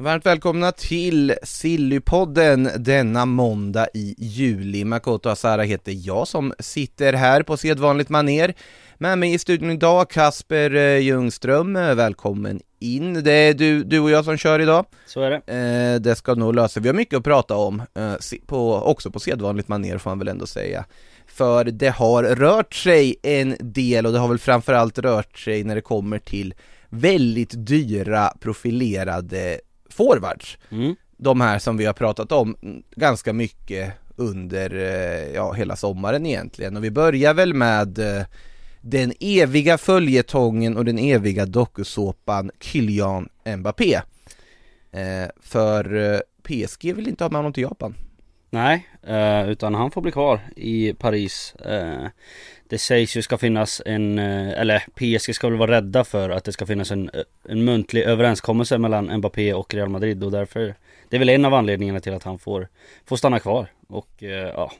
Varmt välkomna till Sillypodden denna måndag i juli. Makoto Asara heter jag som sitter här på sedvanligt maner. Med mig i studion idag Kasper eh, Ljungström, Eh, välkommen in. Det är du, du och jag som kör idag. Så är det. Eh, det ska nog lösa, vi har mycket att prata om, eh, på, också på sedvanligt maner får man väl ändå säga. För det har rört sig en del och det har väl framförallt rört sig när det kommer till väldigt dyra profilerade forwards. Mm. De här som vi har pratat om ganska mycket under eh, ja, hela sommaren egentligen. Och vi börjar väl med eh, den eviga följetongen och den eviga dokusåpan Kylian Mbappé. Eh, för PSG vill inte ha med honom till Japan. Nej, eh, utan han får bli kvar i Paris. Eh, det sägs ju ska finnas en, eh, eller PSG ska väl vara rädda för att det ska finnas en, eh, en muntlig överenskommelse mellan Mbappé och Real Madrid och därför Det är väl en av anledningarna till att han får, får stanna kvar och eh, ja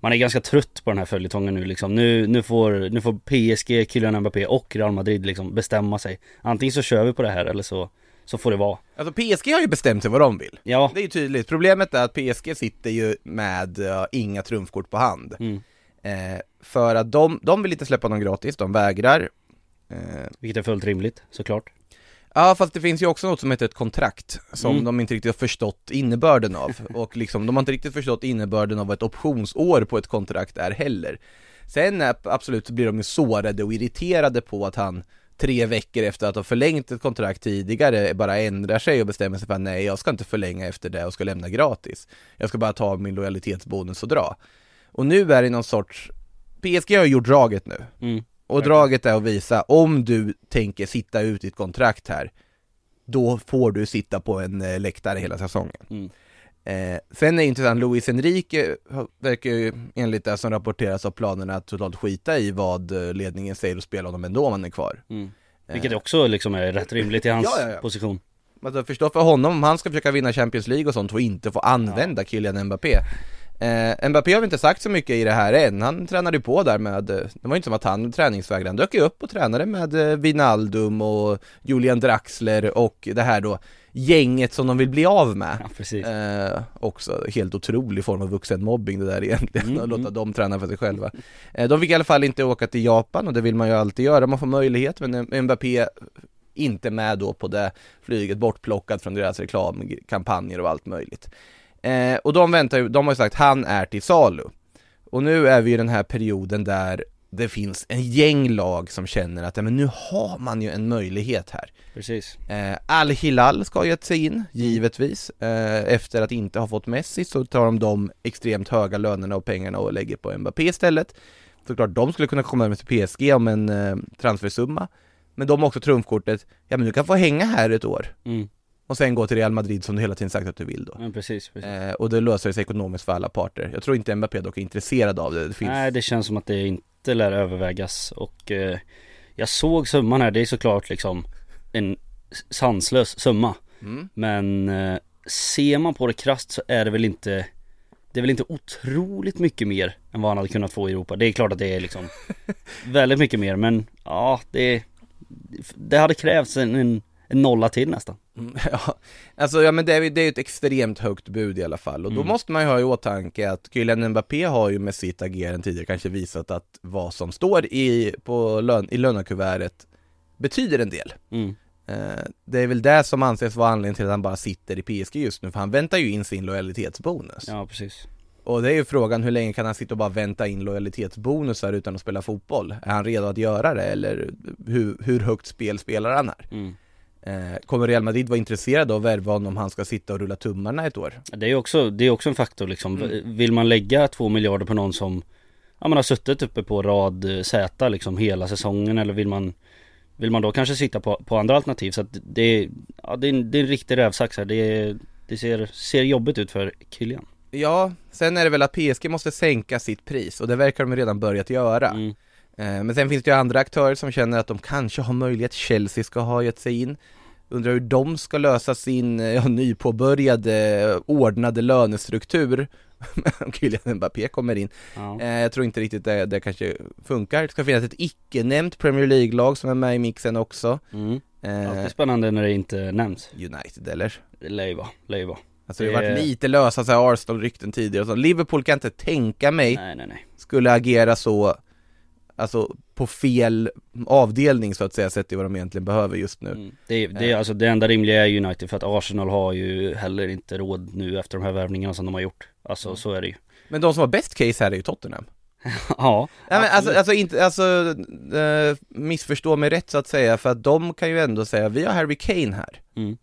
Man är ganska trött på den här följetongen nu liksom. Nu, nu, får, nu får PSG, Kylian Mbappé och Real Madrid liksom bestämma sig. Antingen så kör vi på det här eller så, så får det vara. Alltså PSG har ju bestämt sig vad de vill. Ja, Det är ju tydligt. Problemet är att PSG sitter ju med eh, inga trumfkort på hand. mm. Eh, för att de, de vill inte släppa någon gratis, de vägrar. Eh, vilket är fullt rimligt såklart. Ja fast det finns ju också något som heter ett kontrakt som Mm. de inte riktigt har förstått innebörden av och liksom de har inte riktigt förstått innebörden av vad ett optionsår på ett kontrakt är heller. Sen absolut så blir de ju sårade och irriterade på att han tre veckor efter att ha förlängt ett kontrakt tidigare bara ändrar sig och bestämmer sig för att nej jag ska inte förlänga efter det och ska lämna gratis. Jag ska bara ta min lojalitetsbonus och dra. Och nu är det någon sorts, PSG har gjort draget nu. Mm. Och draget är att visa, om du tänker sitta ut ditt kontrakt här, då får du sitta på en eh, läktare hela säsongen. Mm. Eh, sen är det intressant, Luis Enrique verkar ju enligt det som rapporteras av planerna att totalt skita i vad eh, ledningen säger och spela honom ändå om han är kvar. Mm. Vilket också liksom är rätt rimligt i hans Ja, ja, ja. position. Alltså förstå för honom, om han ska försöka vinna Champions League och sånt och inte få använda Kylian Mbappé. Eh, Mbappé har väl inte sagt så mycket i det här än, han tränade ju på där med, eh, det var ju inte som att han träningsvägrade, han dök ju upp och tränade med eh, Wijnaldum och Julian Draxler och det här då gänget som de vill bli av med. Ja. Eh, också helt otrolig form av vuxenmobbing det där egentligen, Mm, att låta mm. dem träna för sig själva. Eh, de fick i alla fall inte åka till Japan och det vill man ju alltid göra, man får möjlighet, men Mbappé inte med då på det flyget, bortplockad från deras reklamkampanjer och allt möjligt. Eh, och de väntar ju, de har ju sagt han är till salu. Och nu är vi i den här perioden där det finns en gäng lag som känner att ja, men nu har man ju en möjlighet här. Precis. Eh, Al-Hilal ska ha gett sig in, givetvis. Eh, efter att inte ha fått Messi så tar de de extremt höga lönerna och pengarna och lägger på Mbappé istället. Såklart de skulle kunna komma med till PSG om en eh, transfersumma. Men de har också trumfkortet, ja men du kan få hänga här ett år. Mm. Och sen gå till Real Madrid som du hela tiden sagt att du vill då. Ja, precis, precis. Eh, och det löser sig ekonomiskt för alla parter. Jag tror inte Mbappé dock är intresserad av det. det finns... Nej, det känns som att det inte lär övervägas och eh, jag såg summan här, det är såklart liksom en sanslös summa. Mm. Men eh, ser man på det krasst så är det väl inte Det är väl inte otroligt mycket mer än vad han hade kunnat få i Europa. Det är klart att det är liksom väldigt mycket mer men ja, det Det hade krävts en, en, en nolla till nästan. Mm, Ja, alltså ja men det är, ju- det är ju ett extremt högt bud i alla fall och då Mm. måste man ju ha i åtanke att Kylian Mbappé har ju med sitt agerande tidigare kanske visat att vad som står i, på lön, i lönekuvertet betyder en del. Mm. Eh, det är väl det som anses vara anledningen till att han bara sitter i PSG just nu, för han väntar ju in sin lojalitetsbonus. Ja, precis. Och det är ju frågan, hur länge kan han sitta och bara vänta in lojalitetsbonusar utan att spela fotboll? Är han redo att göra det, eller hur, hur högt spel spelar han här? Mm. Eh, kommer Real Madrid vara intresserade av att värva honom om han ska sitta och rulla tummarna ett år? Det är också, det är också en faktor liksom. Mm. Vill man lägga två miljarder på någon som Ja man har suttit uppe på rad eh, Z liksom hela säsongen eller vill man Vill man då kanske sitta på, på andra alternativ så att det är Ja det är en, det är en riktig rävsax här. Det Det ser, ser jobbigt ut för Kylian Ja, sen är det väl att PSG måste sänka sitt pris och det verkar de redan börjat göra. mm. Eh, Men sen finns det ju andra aktörer som känner att de kanske har möjlighet, Chelsea ska ha gett sig in. Undrar hur de ska lösa sin eh, ja, nypåbörjade eh, ordnade lönestruktur. Om Kylian Mbappé kommer in. ja. Jag tror inte riktigt det, det kanske funkar. Det ska finnas ett icke-nämnt Premier League-lag som är med i mixen också. Mm. Eh, Alltid spännande när det inte nämns United eller? Det ju vara Alltså det har varit Det- lite lösa Arsenal-rykten tidigare och så. Liverpool kan inte tänka mig Nej nej nej skulle agera så Alltså på fel avdelning så att säga sett till vad de egentligen behöver just nu. Mm. det, det, är alltså, det enda rimliga är United för att Arsenal har ju heller inte råd nu efter de här värvningarna som de har gjort. Alltså Mm. så är det ju. Men de som har bäst case här är ju Tottenham. Ja Nej men alltså, alltså inte, alltså eh, missförstå mig rätt så att säga för att de kan ju ändå säga vi har Harry Kane här. Mm.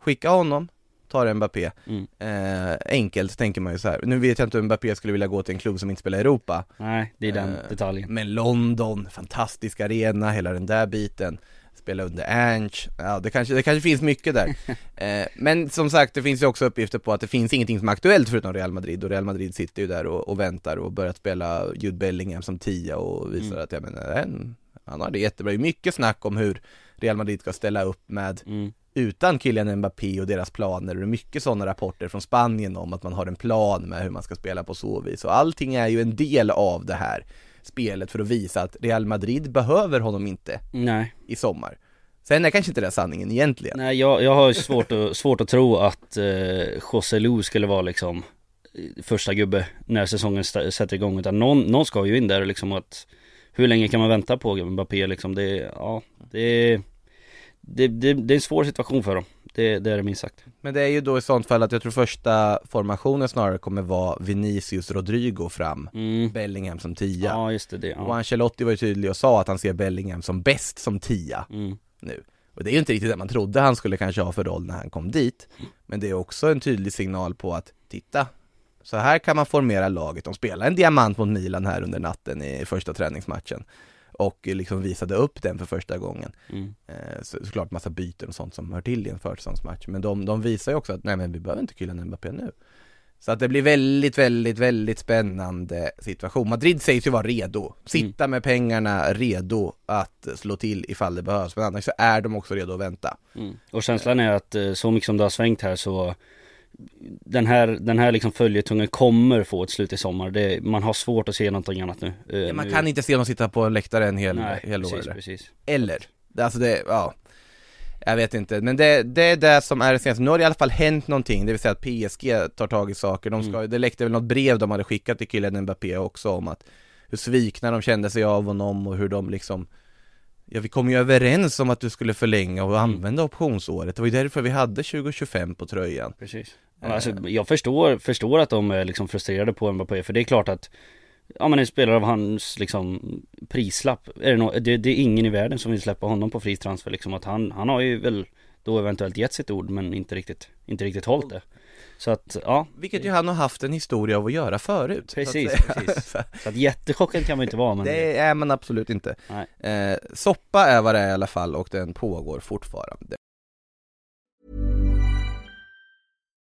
Skicka honom, tar Mbappé Mm. eh, Enkelt tänker man ju så här. nu vet jag inte om Mbappé skulle vilja gå till en klubb som inte spelar i Europa Nej, det är den Eh, detaljen Men London, fantastisk arena, hela den där biten Spela under Ange, ja det kanske, det kanske finns mycket där eh, Men som sagt, det finns ju också uppgifter på att det finns ingenting som är aktuellt förutom Real Madrid Och Real Madrid sitter ju där och, och väntar och börjat spela Jude Bellingham som tia och visar Mm. att jag menar, en, han har det jättebra Det är mycket snack om hur Real Madrid ska ställa upp med mm. Utan Kylian Mbappé och deras planer och det är mycket sådana rapporter från Spanien om att man har en plan med hur man ska spela på så vis och allting är ju en del av det här spelet för att visa att Real Madrid behöver honom inte Nej, i sommar. Sen är kanske inte det sanningen egentligen. nej jag, jag har svårt att, svårt att tro att eh, José Lu skulle vara liksom eh, första gubbe när säsongen st- sätter igång utan någon, någon ska ju in där liksom att hur länge kan man vänta på Mbappé liksom det, ja, det, det, det, det är en svår situation för dem. Det, det är det minst sagt. Men det är ju då i sånt fall att jag tror första formationen snarare kommer vara Vinicius Rodrigo fram, Mm. Bellingham som tia. Ja just det, det Och ja. Ancelotti var ju tydlig och sa att han ser Bellingham som bäst som tia. Mm. nu. Och det är ju inte riktigt det man trodde han skulle kanske ha för roll när han kom dit. Men det är också en tydlig signal på att, titta, så här kan man formera laget. De spelade en diamant mot Milan här under natten i första träningsmatchen. Och liksom visade upp den för första gången. Mm. Eh, så, såklart massa byten och sånt som hör till i en försäsongsmatch. Men de, de visar ju också att, nej men vi behöver inte Kylian Mbappé nu. Så att det blir väldigt, väldigt, väldigt spännande situation. Madrid sägs ju vara redo, sitta med pengarna redo att slå till ifall det behövs, men annars så är de också redo att vänta. Mm. Och känslan är att eh, så mycket som det har svängt här så den här, den här liksom följetongen kommer få ett slut i sommar. Det, man har svårt att se någonting annat nu. Eh, Man nu. kan inte se dem sitta på läktaren hel, Nej, hel år precis, eller? precis. eller? Alltså det, ja Jag vet inte, men det, det är det som är det senaste. Nu har det i alla fall hänt någonting, det vill säga att PSG tar tag i saker. De ska, Mm. Det läckte väl något brev de hade skickat till killen Mbappé också om att hur svikna de kände sig av honom och hur de liksom Ja vi kom ju överens om att du skulle förlänga och använda optionsåret, det var ju därför vi hade 2025 på tröjan Precis. Eh. Alltså, jag förstår, förstår att de är liksom frustrerade på Mbappé för det är klart att Ja men en spelare av hans liksom prislapp är det, no, det, det är ingen i världen som vill släppa honom på fri transfer liksom att han, han har ju väl då eventuellt gett sitt ord men inte riktigt, inte riktigt hållit det. Så att ja, Vilket ju han har haft en historia av att göra förut så att Precis, precis. så att jättechockad kan man inte vara men Det är man absolut inte Nej. eh, Soppa är vad det är i alla fall och den pågår fortfarande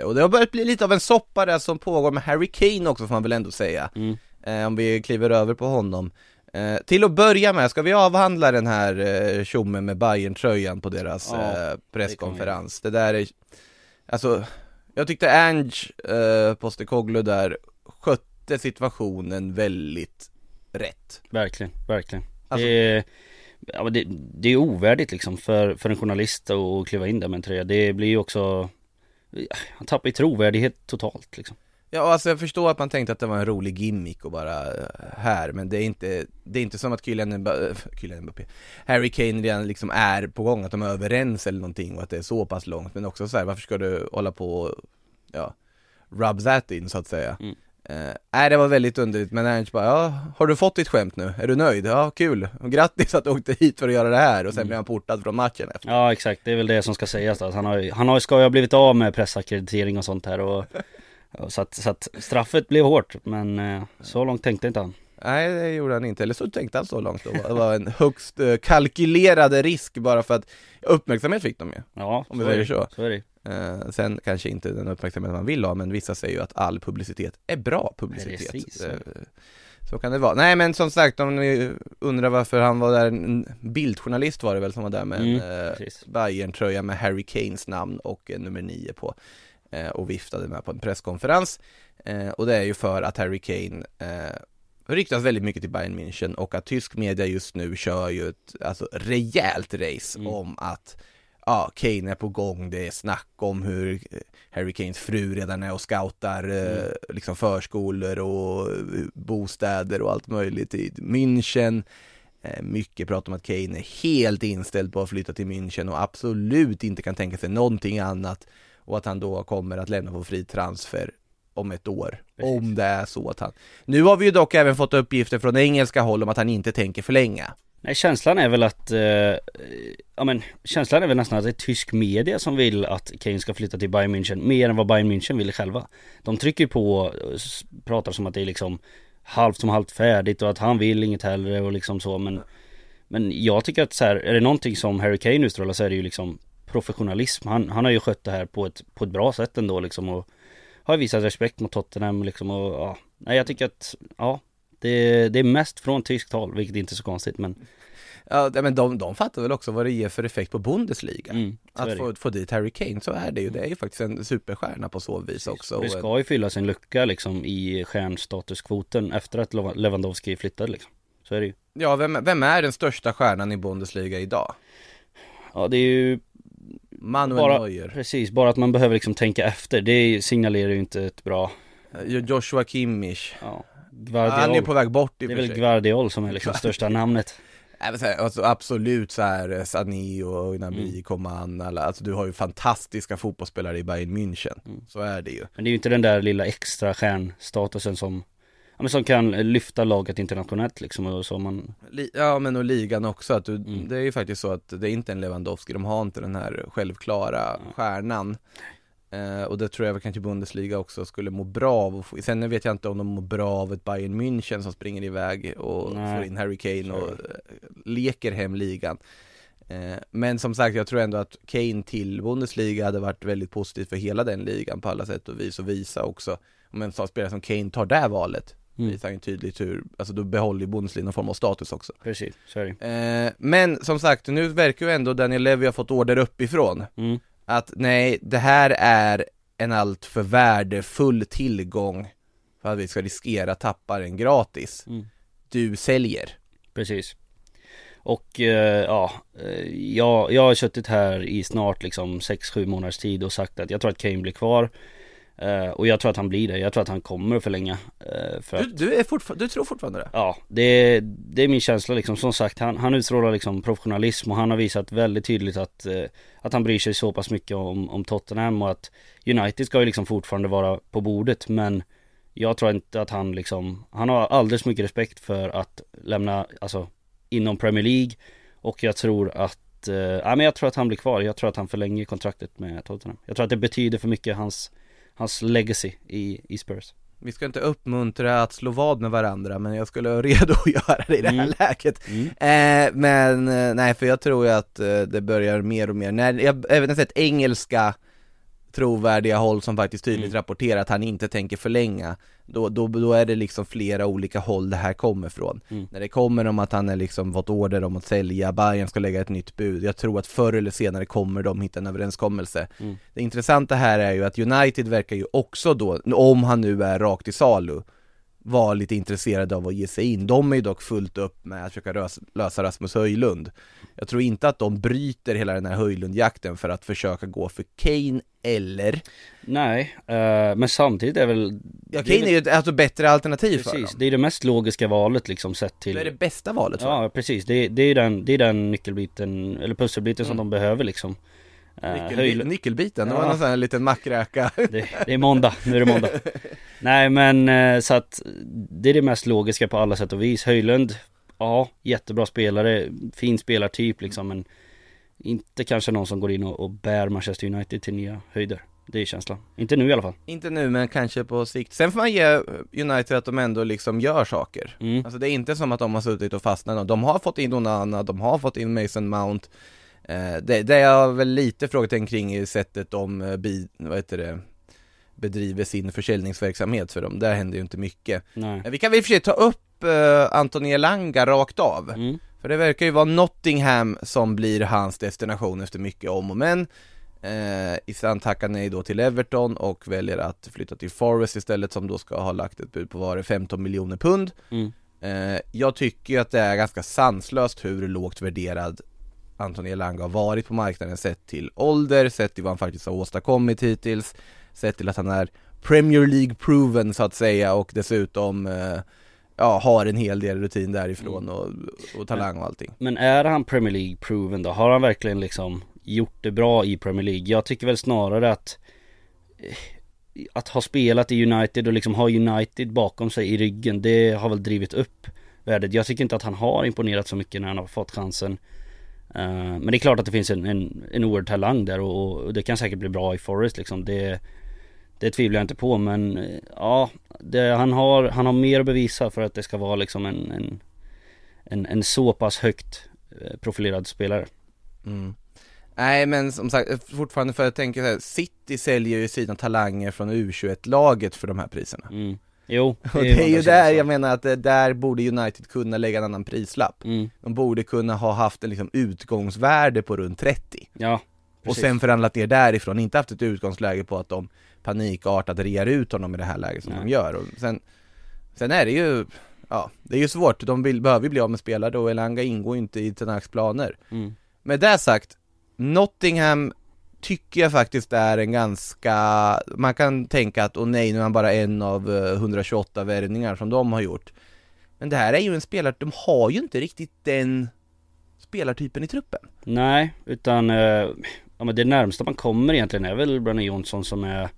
Och det har börjat bli lite av en soppa där som pågår med Harry Kane också får man väl ändå säga Mm. eh, Om vi kliver över på honom eh, Till att börja med, ska vi avhandla den här eh, tjommen med bayern tröjan på deras Ja, eh, presskonferens? Det, där är, alltså Jag tyckte Ange eh, Postecoglou där skötte situationen väldigt rätt Verkligen, verkligen. Alltså- det, är, ja, det, det är ovärdigt liksom för, för en journalist att kliva in där med en tröja. Det blir ju också, han tappar ju trovärdighet totalt liksom. Ja alltså jag förstår att man tänkte att det var en rolig gimmick och bara eh, här, men det är inte, det är inte som att Kylian Mbappé, Kylian Mbappé Harry Kane redan liksom är på gång, att de är överens eller någonting och att det är så pass långt, men också så här, varför ska du hålla på och, ja, rub that in så att säga Mm. Eh, nej det var väldigt underligt, men Ernst bara, ja, har du fått ditt skämt nu? Är du nöjd? Ja, kul! Och grattis att du åkte hit för att göra det här och sen Mm. blev han portad från matchen efter Ja exakt, det är väl det som ska sägas då. Han har, ju- han har, ska ju ha blivit av med pressackreditering och sånt här och, och så, att, så att straffet blev hårt men eh, så långt tänkte inte han. Nej det gjorde han inte, eller så tänkte han så långt då. Det var en högst eh, kalkylerad risk bara för att uppmärksamhet fick de ju Ja, Om vi säger så. så är det. Eh, Sen kanske inte den uppmärksamhet man vill ha, men vissa säger ju att all publicitet är bra publicitet Precis. Eh, Så kan det vara. Nej men som sagt, om ni undrar varför han var där, en bildjournalist var det väl som var där med en Mm, eh, precis. bayern tröja med Harry Kanes namn och eh, nummer 9 på eh, och viftade med på en presskonferens eh, och det är ju för att Harry Kane eh, ryktas väldigt mycket till Bayern München och att tysk media just nu kör ju ett alltså, rejält race Mm. om att ja, Kane är på gång, det är snack om hur eh, Harry Kanes fru redan är och scoutar eh, Mm. liksom förskolor och eh, bostäder och allt möjligt i München Mycket prat om att Kane är helt inställd på att flytta till München och absolut inte kan tänka sig någonting annat och att han då kommer att lämna på fri transfer om ett år, Precis. om det är så att han Nu har vi ju dock även fått uppgifter från engelska håll om att han inte tänker förlänga Nej känslan är väl att, eh, ja men känslan är väl nästan att det är tysk media som vill att Kane ska flytta till Bayern München mer än vad Bayern München vill själva. De trycker på, eh, och pratar som att det är liksom halvt som halvt färdigt och att han vill inget hellre och liksom så men Men jag tycker att så här, är det någonting som Harry Kane utstrålar så är det ju liksom professionalism. Han, han har ju skött det här på ett, på ett bra sätt ändå liksom och har visat respekt mot Tottenham liksom och ja, nej jag tycker att, ja det, det är mest från tyskt håll, vilket inte är så konstigt men Ja men de, de fattar väl också vad det ger för effekt på Bundesliga mm, är Att få, få dit Harry Kane, så är det ju, det är ju faktiskt en superstjärna på så vis också Och det ska ju fylla sin lucka liksom i stjärnstatuskvoten efter att Lewandowski flyttade liksom. Så är det ju. Ja, vem, vem är den största stjärnan i Bundesliga idag? Ja det är ju Manuel bara, Neuer, precis, bara att man behöver liksom tänka efter. Det signalerar ju inte ett bra, Joshua Kimmich ja, Han Guardiol. är på väg bort i det är väl sig Guardiol som är liksom största namnet. Alltså, absolut så här eh, Sané och Gnabry, Mm. Coman, alla, alltså du har ju fantastiska fotbollsspelare i Bayern München, Mm. så är det ju Men det är ju inte den där lilla extra stjärnstatusen som, ja men som kan lyfta laget internationellt liksom och så man, Ja men och ligan också, att du, Mm. det är ju faktiskt så att det är inte en Lewandowski, de har inte den här självklara stjärnan eh, Och det tror jag väl kanske Bundesliga också skulle må bra av få. Sen vet jag inte om de mår bra av ett Bayern München som springer iväg och Nej, får in Harry Kane och eh, leker hem ligan eh, Men som sagt, jag tror ändå att Kane till Bundesliga hade varit väldigt positivt för hela den ligan på alla sätt och vis och visa också Om en sån spelare som Kane tar det valet Mm. visar ju tydligt hur, alltså då behåller ju Bundesliga någon form av status också precis, så är det. Eh, men som sagt, nu verkar ju ändå Daniel Levy ha fått order uppifrån Mm. Att nej, det här är en alltför värdefull tillgång för att vi ska riskera att tappa den gratis. Mm. Du säljer. Precis. Och eh, ja, eh, jag, jag har suttit här i snart liksom 6-7 månaders tid och sagt att jag tror att Kane blir kvar. Eh, och jag tror att han blir det, jag tror att han kommer att förlänga. Eh, för Du, att, du, är fortfar- du tror fortfarande det? ja, det, det är min känsla liksom. Som sagt, han, han utstrålar liksom professionalism och han har visat väldigt tydligt att, eh, att han bryr sig så pass mycket om, om Tottenham och att United ska ju liksom fortfarande vara på bordet men jag tror inte att han liksom, han har alldeles mycket respekt för att lämna, alltså inom Premier League och jag tror att, ja men jag tror att han blir kvar, jag tror att han förlänger kontraktet med Tottenham. Jag tror att det betyder för mycket hans, hans legacy i, i Spurs. Vi ska inte uppmuntra att slå vad med varandra, men jag skulle vara redo att göra det i det här Mm. läget. Mm. Eh, men eh, nej, för jag tror ju att eh, det börjar mer och mer, när jag har även sett engelska trovärdiga håll som faktiskt tydligt Mm. rapporterar att han inte tänker förlänga då, då, då är det liksom flera olika håll det här kommer från Mm. När det kommer om att han är liksom fått order om att sälja, Bayern ska lägga ett nytt bud Jag tror att förr eller senare kommer de hitta en överenskommelse Mm. Det intressanta här är ju att United verkar ju också då, om han nu är rakt i salu var lite intresserade av att ge sig in. De är ju dock fullt upp med att försöka lösa Rasmus Höjlund. Jag tror inte att de bryter hela den här Höjlundjakten för att försöka gå för Kane eller Nej, eh, men samtidigt är väl Ja, Kane är ju ett alltså, bättre alternativ för Precis, dem. det är det mest logiska valet liksom sett till Det är det bästa valet jag. Ja precis, det, det är den, det är den nyckelbiten, eller pusselbiten som de behöver liksom Nyckelbi- Höjl- Nyckelbiten, det Ja. var någon sån här liten mackräka. det, det är måndag, nu är det måndag Nej men eh, så att det är det mest logiska på alla sätt och vis Höjlund, ja jättebra spelare, fin spelartyp liksom men Inte kanske någon som går in och, och bär Manchester United till nya höjder Det är känslan, inte nu i alla fall Inte nu men kanske på sikt. Sen får man ge United att de ändå liksom gör saker. mm. Alltså det är inte som att de har suttit och fastnat. De har fått in Onana, de har fått in Mason Mount. Eh, det, det är jag väl lite frågetecken kring i sättet de eh, bi, vad heter det, bedriver sin försäljningsverksamhet för dem. Där händer ju inte mycket. Nej Vi kan väl i och för sig ta upp eh, Anthony Elanga rakt av. mm. För det verkar ju vara Nottingham som blir hans destination efter mycket om och men. Eh, Isan tackar nej då till Everton och väljer att flytta till Forest istället som då ska ha lagt ett bud på var det 15 miljoner pund. Mm. Eh, jag tycker ju att det är ganska sanslöst hur lågt värderad Anthony Elanga har varit på marknaden sett till ålder, sett till vad han faktiskt har åstadkommit hittills, sett till att han är Premier League proven så att säga och dessutom eh, ja, har en hel del rutin därifrån och, och talang och allting. Men är han Premier League proven då? Har han verkligen liksom gjort det bra i Premier League? Jag tycker väl snarare att eh, Att ha spelat i United och liksom ha United bakom sig i ryggen Det har väl drivit upp värdet Jag tycker inte att han har imponerat så mycket när han har fått chansen Men det är klart att det finns en, en, en oerhörd talang där och, och det kan säkert bli bra i Forest liksom Det Det tvivlar jag inte på men eh, ja det, han, har, han har mer att bevisa för att det ska vara liksom en, en en, en så pass högt eh, profilerad spelare. Mm. Nej men som sagt, fortfarande för att tänka så här, City säljer ju sina talanger från U21-laget för de här priserna. Mm. Jo, Och det är ju där jag menar att det, där borde United kunna lägga en annan prislapp. Mm. De borde kunna ha haft en liksom utgångsvärde på runt 30 Ja, och precis. sen förhandlat ner därifrån, inte haft ett utgångsläge på att de panikartat rear ut honom i det här läget som Nej. de gör. Och sen, sen är det ju, ja, det är ju svårt, de vill, behöver ju bli av med spelare och Elanga ingår ju inte i Tenaks planer. Mm. Med det sagt, Nottingham tycker jag faktiskt är en ganska, man kan tänka att åh nej, nu är han bara en av eh, 128 värvningar som de har gjort. Men det här är ju en spelare, de har ju inte riktigt den spelartypen i truppen. Nej, utan eh, ja, men det närmsta man kommer egentligen är väl Brennan Johnson som är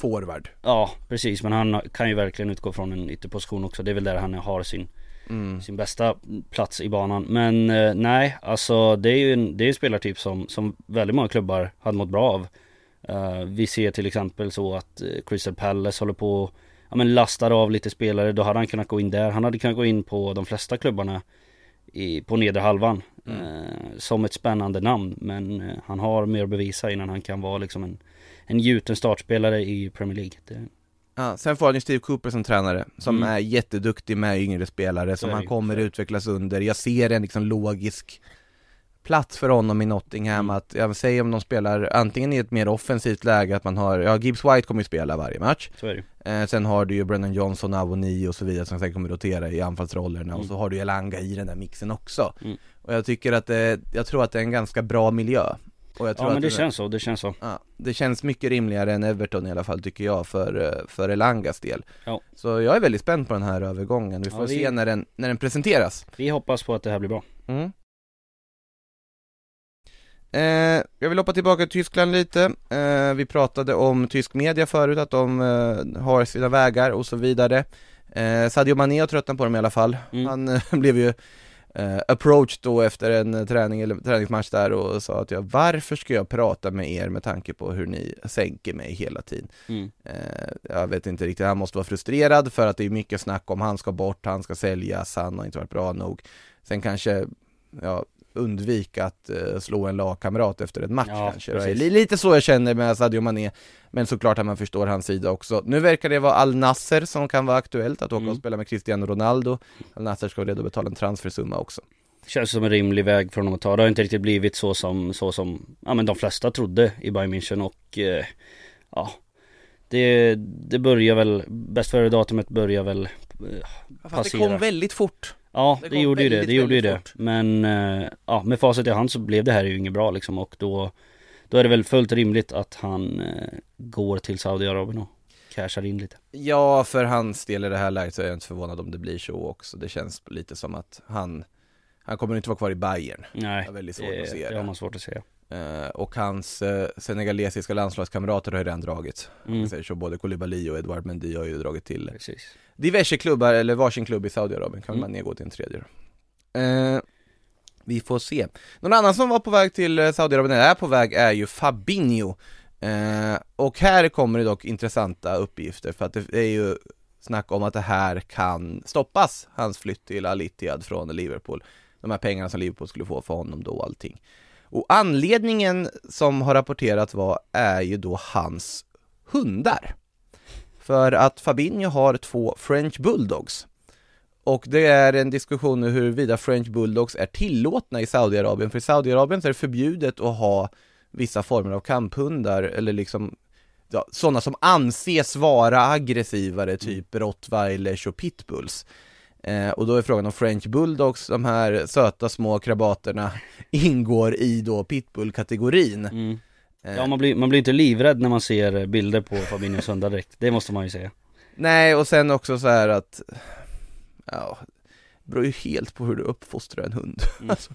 Forward. Ja, precis, men han kan ju verkligen utgå från en ytterposition också. Det är väl där han har sin, Mm. sin bästa plats i banan. Men eh, nej, alltså det är ju en, det är en spelartyp som, som väldigt många klubbar hade mått bra av. Eh, vi ser till exempel så att eh, Crystal Palace håller på Ja men lastar av lite spelare, då hade han kunnat gå in där. Han hade kunnat gå in på de flesta klubbarna i, på nedre halvan. Eh, som ett spännande namn. Men eh, han har mer att bevisa innan han kan vara liksom en, en gjuten startspelare i Premier League. Det, Ja, sen får han ju Steve Cooper som tränare, som Mm. är jätteduktig med yngre spelare, som han kommer det. utvecklas under. Jag ser en liksom logisk plats för honom i Nottingham Mm. att, jag säger om de spelar antingen i ett mer offensivt läge att man har, ja Gibbs White kommer ju spela varje match så är det eh, Sen har du ju Brennan Johnson, Avoni och så vidare som sen kommer rotera i anfallsrollerna och Mm. så har du Elanga i den där mixen också Mm. Och jag tycker att det, jag tror att det är en ganska bra miljö och Ja men det känns så, det känns så. Ja, det känns mycket rimligare än Everton i alla fall tycker jag för, eh, för Elangas del Ja. Så jag är väldigt spänd på den här övergången, vi får Ja, vi- se när den, när den presenteras Vi hoppas på att det här blir bra. mm. eh, Jag vill hoppa tillbaka till Tyskland lite, eh, vi pratade om tysk media förut, att de eh, har sina vägar och så vidare eh, Sadio Mané har tröttnat på dem i alla fall, Mm. han eh, blev ju eh, approached då efter en eh, träning eller träningsmatch där och sa att jag, varför ska jag prata med er med tanke på hur ni sänker mig hela tiden? Mm. Eh, jag vet inte riktigt, han måste vara frustrerad för att det är mycket snack om han ska bort, han ska säljas, han har inte varit bra nog. Sen kanske, ja, undvika att eh, slå en lagkamrat efter en match Ja, kanske. precis. Det är lite så jag känner med Sadio Mané, men såklart att man förstår hans sida också. Nu verkar det vara Al Nasser som kan vara aktuellt, att åka Mm. och spela med Cristiano Ronaldo. Al Nasser ska vara redo att betala en transfersumma också. Känns som en rimlig väg för honom att ta. Det har inte riktigt blivit så som, så som ja, men de flesta trodde i Bayern München och eh, ja det, det börjar väl, bäst före datumet börjar väl eh, Fast det passera. kom väldigt fort. Ja det det, gjorde ju det, det gjorde ju det. Men eh, ja, med facit i hand så blev det här ju inget bra liksom och då Då är det väl fullt rimligt att han eh, går till Saudiarabien och cashar in lite. Ja, för hans del i det här läget så är jag inte förvånad om det blir så också. Det känns lite som att han, han kommer inte vara kvar i Bayern. Nej, Jag har väldigt svårt det, att se det det. har man svårt att se. Eh, och hans eh, senegalesiska landslagskamrater har ju redan dragit. Mm. säger så, både Koulibaly och Edouard Mendy har ju dragit till Precis. diverse klubbar, eller varsin klubb i Saudiarabien, kan Mm. man nedgå till en tredje. Eh, vi får se. Någon annan som var på väg till eh, Saudiarabien, eller är på väg, är ju Fabinho. Eh, och här kommer det dock intressanta uppgifter, för att det är ju snack om att det här kan stoppas, hans flytt till Al Ittihad från Liverpool. De här pengarna som Liverpool skulle få för honom då och allting. Och anledningen som har rapporterats var, är ju då hans hundar. För att Fabinho har två French Bulldogs. Och det är en diskussion nu huruvida French Bulldogs är tillåtna i Saudiarabien. För i Saudiarabien så är det förbjudet att ha vissa former av kamphundar eller liksom ja, sådana som anses vara aggressivare, typ rottweilers och pitbulls. Eh, och då är frågan om French Bulldogs, de här söta små krabaterna, ingår i då pitbull-kategorin. Mm. Eh, Ja man blir, man blir inte livrädd när man ser bilder på Fabinhos hundar direkt, det måste man ju säga. Nej, och sen också så här att Ja, det beror ju helt på hur du uppfostrar en hund. Mm. Alltså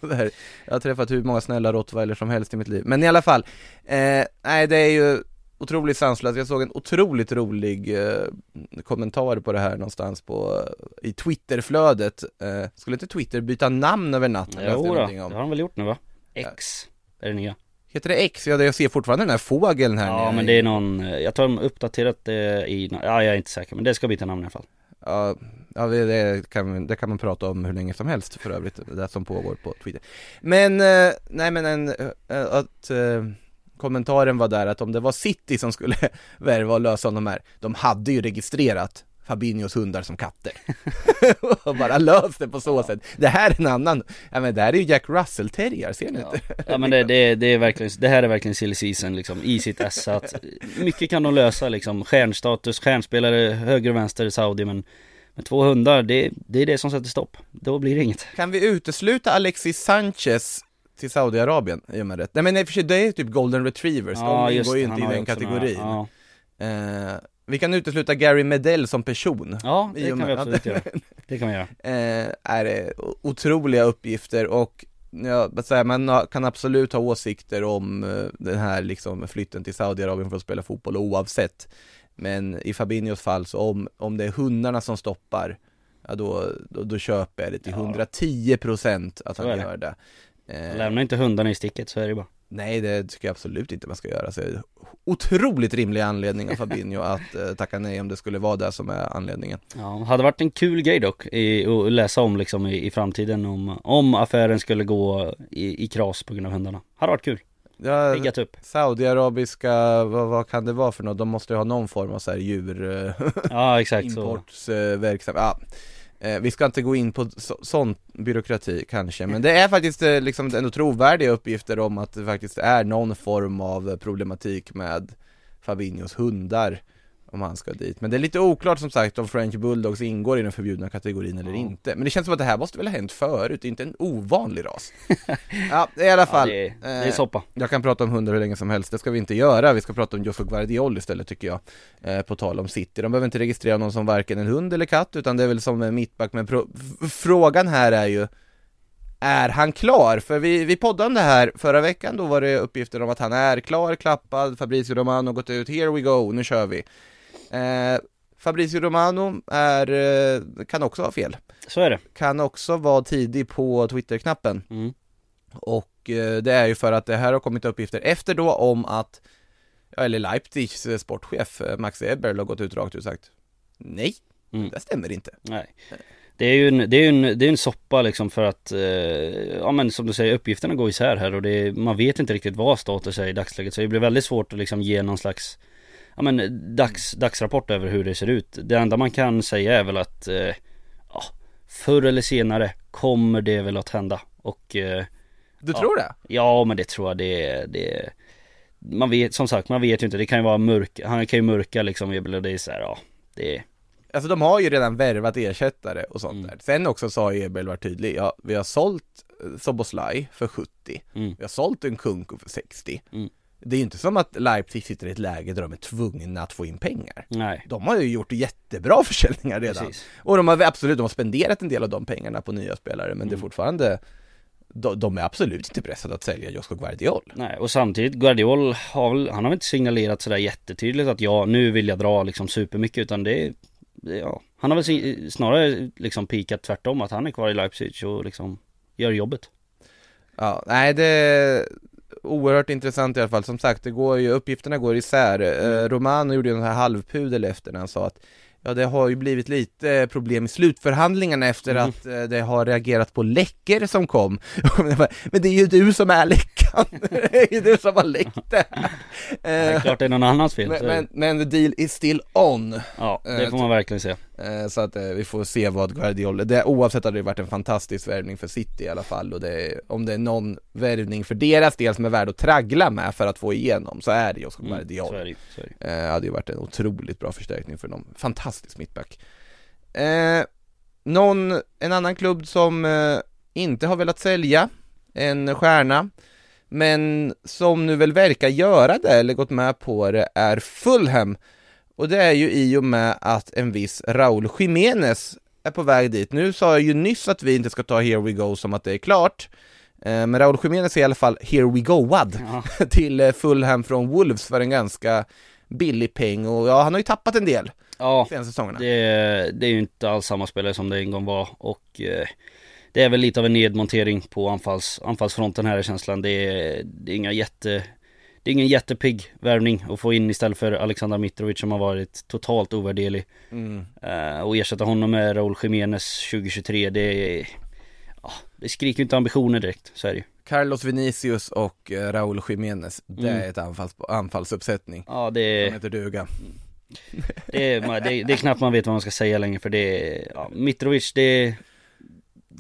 jag har träffat hur många snälla rottweiler som helst i mitt liv. Men i alla fall, eh, nej det är ju otroligt sanslöst. Jag såg en otroligt rolig eh, kommentar på det här någonstans på, i Twitterflödet. Eh, skulle inte Twitter byta namn över natten? Jo då, det har han väl gjort nu va? X är det nya. Heter det X? Ja, jag ser fortfarande den här fågeln här Ja nere men det är någon, eh, jag tror de uppdaterat det i, ja jag är inte säker men det ska byta namn i alla fall. Ja, ja det, kan, det kan man prata om hur länge som helst för övrigt, det som pågår på Twitter. Men, eh, nej men en, eh, att eh, kommentaren var där att om det var City som skulle värva och lösa de här, de hade ju registrerat Fabinhos hundar som katter. och bara löst det på så sätt. Det här är en annan, ja men det här är ju Jack Russell terrier, ser ni Ja, inte? ja men det, det, det är verkligen, det här är verkligen silly season liksom i sitt ess att Mycket kan de lösa liksom, stjärnstatus, stjärnspelare höger och vänster i Saudi men Med två hundar, det, det är det som sätter stopp, då blir det inget Kan vi utesluta Alexis Sanchez till Saudiarabien i och med det? Nej men i för sig, det är typ golden retrievers, de ingår ju inte i den kategorin. ja. Eh, vi kan utesluta Gary Medell som person. ja, det kan vi absolut göra Det kan vi göra eh, är otroliga uppgifter och ja, säger man kan absolut ha åsikter om eh, den här liksom flytten till Saudiarabien för att spela fotboll oavsett. Men i Fabinhos fall så om, om det är hundarna som stoppar, ja då, då, då köper jag det till Ja. 110% att han gör det. Eh, Lämna inte hundarna i sticket, så är det bara Nej, det tycker jag absolut inte man ska göra. Så otroligt rimlig anledning av Fabinho att eh, tacka nej om det skulle vara det som är anledningen. Ja, hade varit en kul grej dock i, att läsa om liksom i, i framtiden om, om affären skulle gå i, i kras på grund av hundarna Hade varit kul, Ja, upp Saudiarabiska, vad, vad kan det vara för något? De måste ju ha någon form av så här djur, eh, Ja exakt importsverksamhet. Ja. Eh, vi ska inte gå in på så, sån byråkrati kanske, men det är faktiskt eh, liksom ändå trovärdiga uppgifter om att det faktiskt är någon form av problematik med Fabinhos hundar om han ska dit. Men det är lite oklart som sagt om French Bulldogs ingår i den förbjudna kategorin eller inte. Men det känns som att det här måste väl ha hänt förut, det är inte en ovanlig ras. ja, i alla fall. ja, det, är, det är eh, soppa jag kan prata om hundar hur länge som helst, det ska vi inte göra. Vi ska prata om Josso Guardiol istället tycker jag. Eh, på tal om City. De behöver inte registrera någon som varken en hund eller katt, utan det är väl som en mittback. Men frågan här är ju, är han klar? För vi, vi poddade om det här förra veckan, då var det uppgifter om att han är klar, klappad, Fabrizio Romano gått ut, here we go, nu kör vi. Eh, Fabrizio Romano är, eh, kan också ha fel. Så är det Kan också vara tidig på Twitter-knappen. mm. Och eh, det är ju för att det här har kommit uppgifter efter då om att, eller Leipzigs eh, sportchef Max Eberl har gått ut rakt ut och sagt Nej, Mm. det stämmer inte. Nej Det är ju en, det är en, det är en soppa liksom för att, eh, ja men som du säger uppgifterna går isär här och det man vet inte riktigt vad status är i dagsläget så det blir väldigt svårt att liksom ge någon slags Ja men dags, dagsrapport över hur det ser ut. Det enda man kan säga är väl att, eh, ja, förr eller senare kommer det väl att hända och eh, Du Ja. tror det? Ja men det tror jag det, det man vet, som sagt, man vet ju inte. Det kan ju vara mörk, han kan ju mörka liksom och det är så här, ja, det Alltså de har ju redan värvat ersättare och sånt Mm. där. Sen också så har Ebel varit tydlig, ja vi har sålt eh, Soboslaj för 70, Mm. vi har sålt en Kunko för 60. Mm. Det är ju inte som att Leipzig sitter i ett läge där de är tvungna att få in pengar. Nej, De har ju gjort jättebra försäljningar redan. precis. Och de har absolut, de har spenderat en del av de pengarna på nya spelare, men det är Mm. fortfarande de, de är absolut inte pressade att sälja Josko Guardiol. Nej, och samtidigt Guardiol har väl, han har väl inte signalerat sådär jättetydligt att ja, nu vill jag dra liksom supermycket utan det, det ja. Han har väl snarare liksom pikat tvärtom att han är kvar i Leipzig och liksom gör jobbet. Ja, nej det oerhört intressant i alla fall. Som sagt, det går ju, uppgifterna går isär. Eh, Romano gjorde ju en här halvpudel efter när han sa att Ja det har ju blivit lite problem i slutförhandlingarna efter Mm. att eh, det har reagerat på läckor som kom Men det är ju du som är läckan, det är ju du som har läckt det Det är Eh, klart det är någon annans fel. men, men, men the deal is still on ja, det eh, får man verkligen säga. Eh, Så att eh, vi får se vad Guardiola, det, oavsett hade det varit en fantastisk värvning för City i alla fall och det, om det är någon värvning för deras del som är värd att traggla med för att få igenom så är det Josco Mm, Guardiola. så är det ju, så är det. Eh, hade ju varit en otroligt bra förstärkning för dem, fantastisk mittback. Eh, någon, en annan klubb som eh, inte har velat sälja en stjärna men som nu väl verkar göra det eller gått med på det är Fulham och det är ju i och med att en viss Raúl Jiménez är på väg dit. Nu sa jag ju nyss att vi inte ska ta Here We Go som att det är klart Eh, Men Raúl Jiménez är i alla fall Here We Go-ad Ja. till eh, Fulham från Wolves för en ganska billig peng och ja, han har ju tappat en del Ja, senaste säsongerna. det, det är ju inte alls samma spelare som det en gång var och eh, det är väl lite av en nedmontering på anfalls, anfallsfronten här i känslan. Det är, det är inga jätte det är ingen jättepigg värvning att få in istället för Alexander Mitrovic som har varit totalt ovärderlig. Mm. Eh, och ersätta honom med Raúl Jiménez 2023, det är... Ja, det skriker inte ambitioner direkt, så är det ju. Carlos Vinicius och eh, Raúl Jiménez, det Mm. är ett anfalls, anfallsuppsättning. Ja, det De är, heter duga. det, är, det, det är knappt man vet vad man ska säga längre för det är, ja, Mitrovic, det är,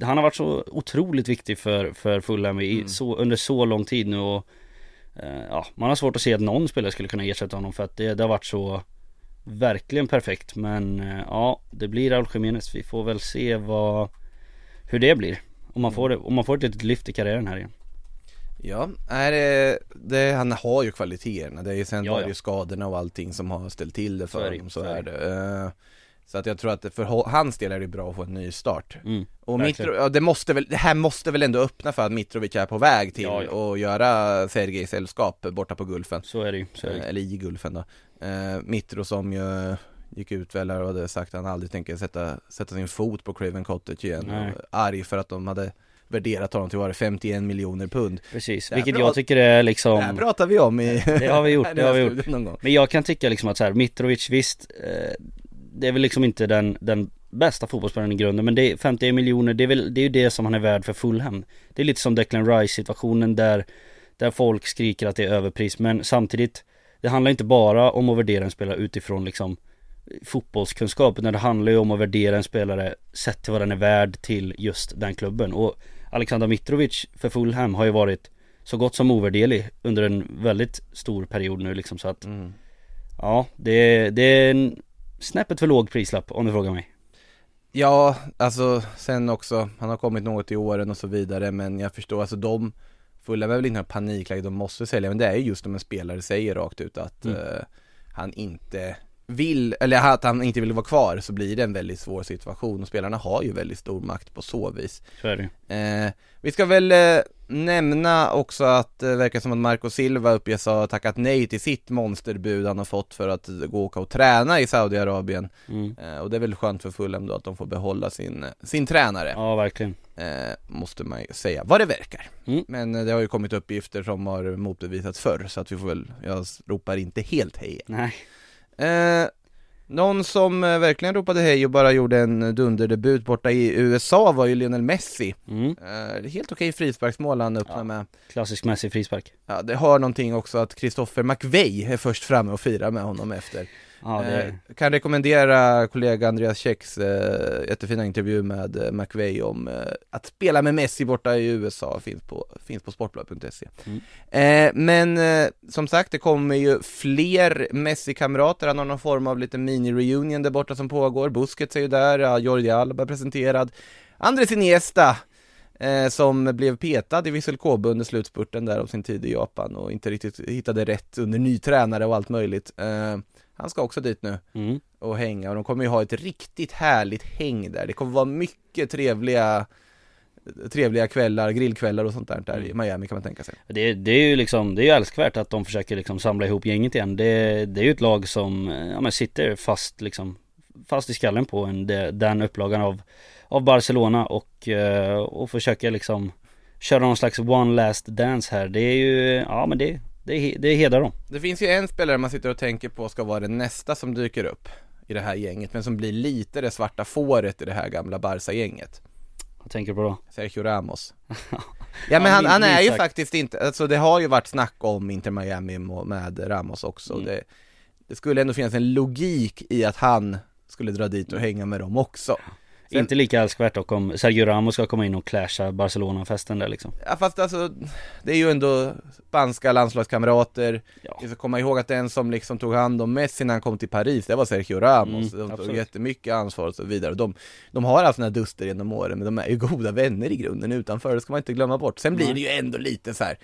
Han har varit så otroligt viktig för, för Fulham i, Mm. så, under så lång tid nu och Ja, man har svårt att se att någon spelare skulle kunna ersätta honom för att det, det har varit så Verkligen perfekt men eh, ja, det blir Raúl Jiménez. Vi får väl se vad Hur det blir. Om man får, det, om man får ett litet lyft i karriären här igen. Ja, är det, det, han har ju kvaliteterna, det är ju sen Ja, ja. skadorna och allting som har ställt till det för honom, så, är är det. Så att jag tror att för hans del är det bra att få en ny start. Mm, Och. Mitro, ja, det måste väl, det här måste väl ändå öppna för att Mitrovic är på väg till Ja, ja. att göra Sergej sällskap borta på Gulfen. Så är det ju. Eh. Eller i Gulfen då. Eh, Mitro som ju gick ut väl och hade sagt att han aldrig tänker sätta, sätta sin fot på Craven Cottage igen. Nej. Arg för att de hade värderat honom till var det 51 miljoner pund. Precis, vilket jag tycker är Det här liksom pratar vi om i Det har vi gjort, det har vi gjort. studion någon gång. Men jag kan tycka liksom att så här, Mitrovic visst eh, Det är väl liksom inte den, den bästa fotbollsspelaren i grunden men det är 51 miljoner, det är väl det är ju det som han är värd för Fulham Det är lite som Declan Rice situationen där Där folk skriker att det är överpris men samtidigt Det handlar inte bara om att värdera en spelare utifrån liksom Fotbollskunskap utan det handlar ju om att värdera en spelare Sett till vad den är värd till just den klubben och Alexander Mitrovic för Fulham har ju varit Så gott som ovärderlig under en väldigt stor period nu liksom så att Mm. Ja, det, det är en snäppet för låg prislapp om du frågar mig. Ja, alltså sen också, han har kommit något i åren och så vidare men jag förstår, alltså de Fulham är väl inte några panikläge, de måste sälja men det är ju just om en spelare säger rakt ut att Mm. eh, han inte vill, eller att han inte vill vara kvar så blir det en väldigt svår situation och spelarna har ju väldigt stor makt på så vis. Så är det. Eh, vi ska väl eh, nämna också att det verkar som att Marco Silva uppges ha tackat nej till sitt monsterbud han har fått för att gå och åka och träna i Saudiarabien. Mm. Eh, och det är väl skönt för Fulham då att de får behålla sin, sin tränare, Ja, verkligen. eh, måste man ju säga, vad det verkar. Mm. Men eh, det har ju kommit uppgifter som har motbevisats förr, så att vi får väl, jag ropar inte helt hej. Nej. Eh, någon som eh, verkligen ropade hej och bara gjorde en dunderdebut borta i USA var ju Lionel Messi. Mm. Eh, helt okej frisparksmål han öppnar Ja. med. Klassisk Messi frispark. Ja, det har någonting också att Christopher McVeigh är först framme och firar med honom efter. Ja, det... Eh, kan rekommendera kollega Andreas Käcks eh, jättefina intervju med eh, McVeigh om eh, att spela med Messi borta i USA, finns på, finns på sportbladet.se. Mm. Eh, men eh, som sagt, det kommer ju fler Messi-kamrater, han har någon form av lite mini-reunion där borta som pågår, Busquets är ju där, ja, Jordi Alba är presenterad, Andres Iniesta eh, som blev petad i Vissel Kobe under slutspurten där av sin tid i Japan och inte riktigt hittade rätt under ny tränare och allt möjligt. Han ska också dit nu Mm. och hänga och de kommer ju ha ett riktigt härligt häng där. Det kommer vara mycket trevliga trevliga kvällar, grillkvällar och sånt där, där i Miami kan man tänka sig. Det, det är ju liksom, det är ju älskvärt att de försöker liksom samla ihop gänget igen. Det, det är ju ett lag som, ja men sitter fast liksom, fast i skallen på en, den upplagan av, av Barcelona och, eh, och försöker liksom köra någon slags one last dance här. Det är ju, ja men det, det, det hedrar dem. Det finns ju en spelare man sitter och tänker på ska vara den nästa som dyker upp i det här gänget, men som blir lite det svarta fåret i det här gamla Barca-gänget. Vad tänker du på då? Sergio Ramos. Ja men han, han är ju faktiskt inte, alltså det har ju varit snack om Inter Miami med Ramos också. Mm. Det, det skulle ändå finnas en logik i att han skulle dra dit och hänga med dem också. Sen- Inte lika älskvärt dock om Sergio Ramos ska komma in och clasha Barcelona-festen där liksom. Ja fast alltså, det är ju ändå spanska landslagskamrater Ja. Vi ska komma ihåg att den som liksom tog hand om Messi när han kom till Paris, det var Sergio Ramos Mm, De tog absolut. jättemycket ansvar och så vidare de, de har haft sina duster genom åren, men de är ju goda vänner i grunden utanför, det ska man inte glömma bort Sen blir det ju ändå lite så här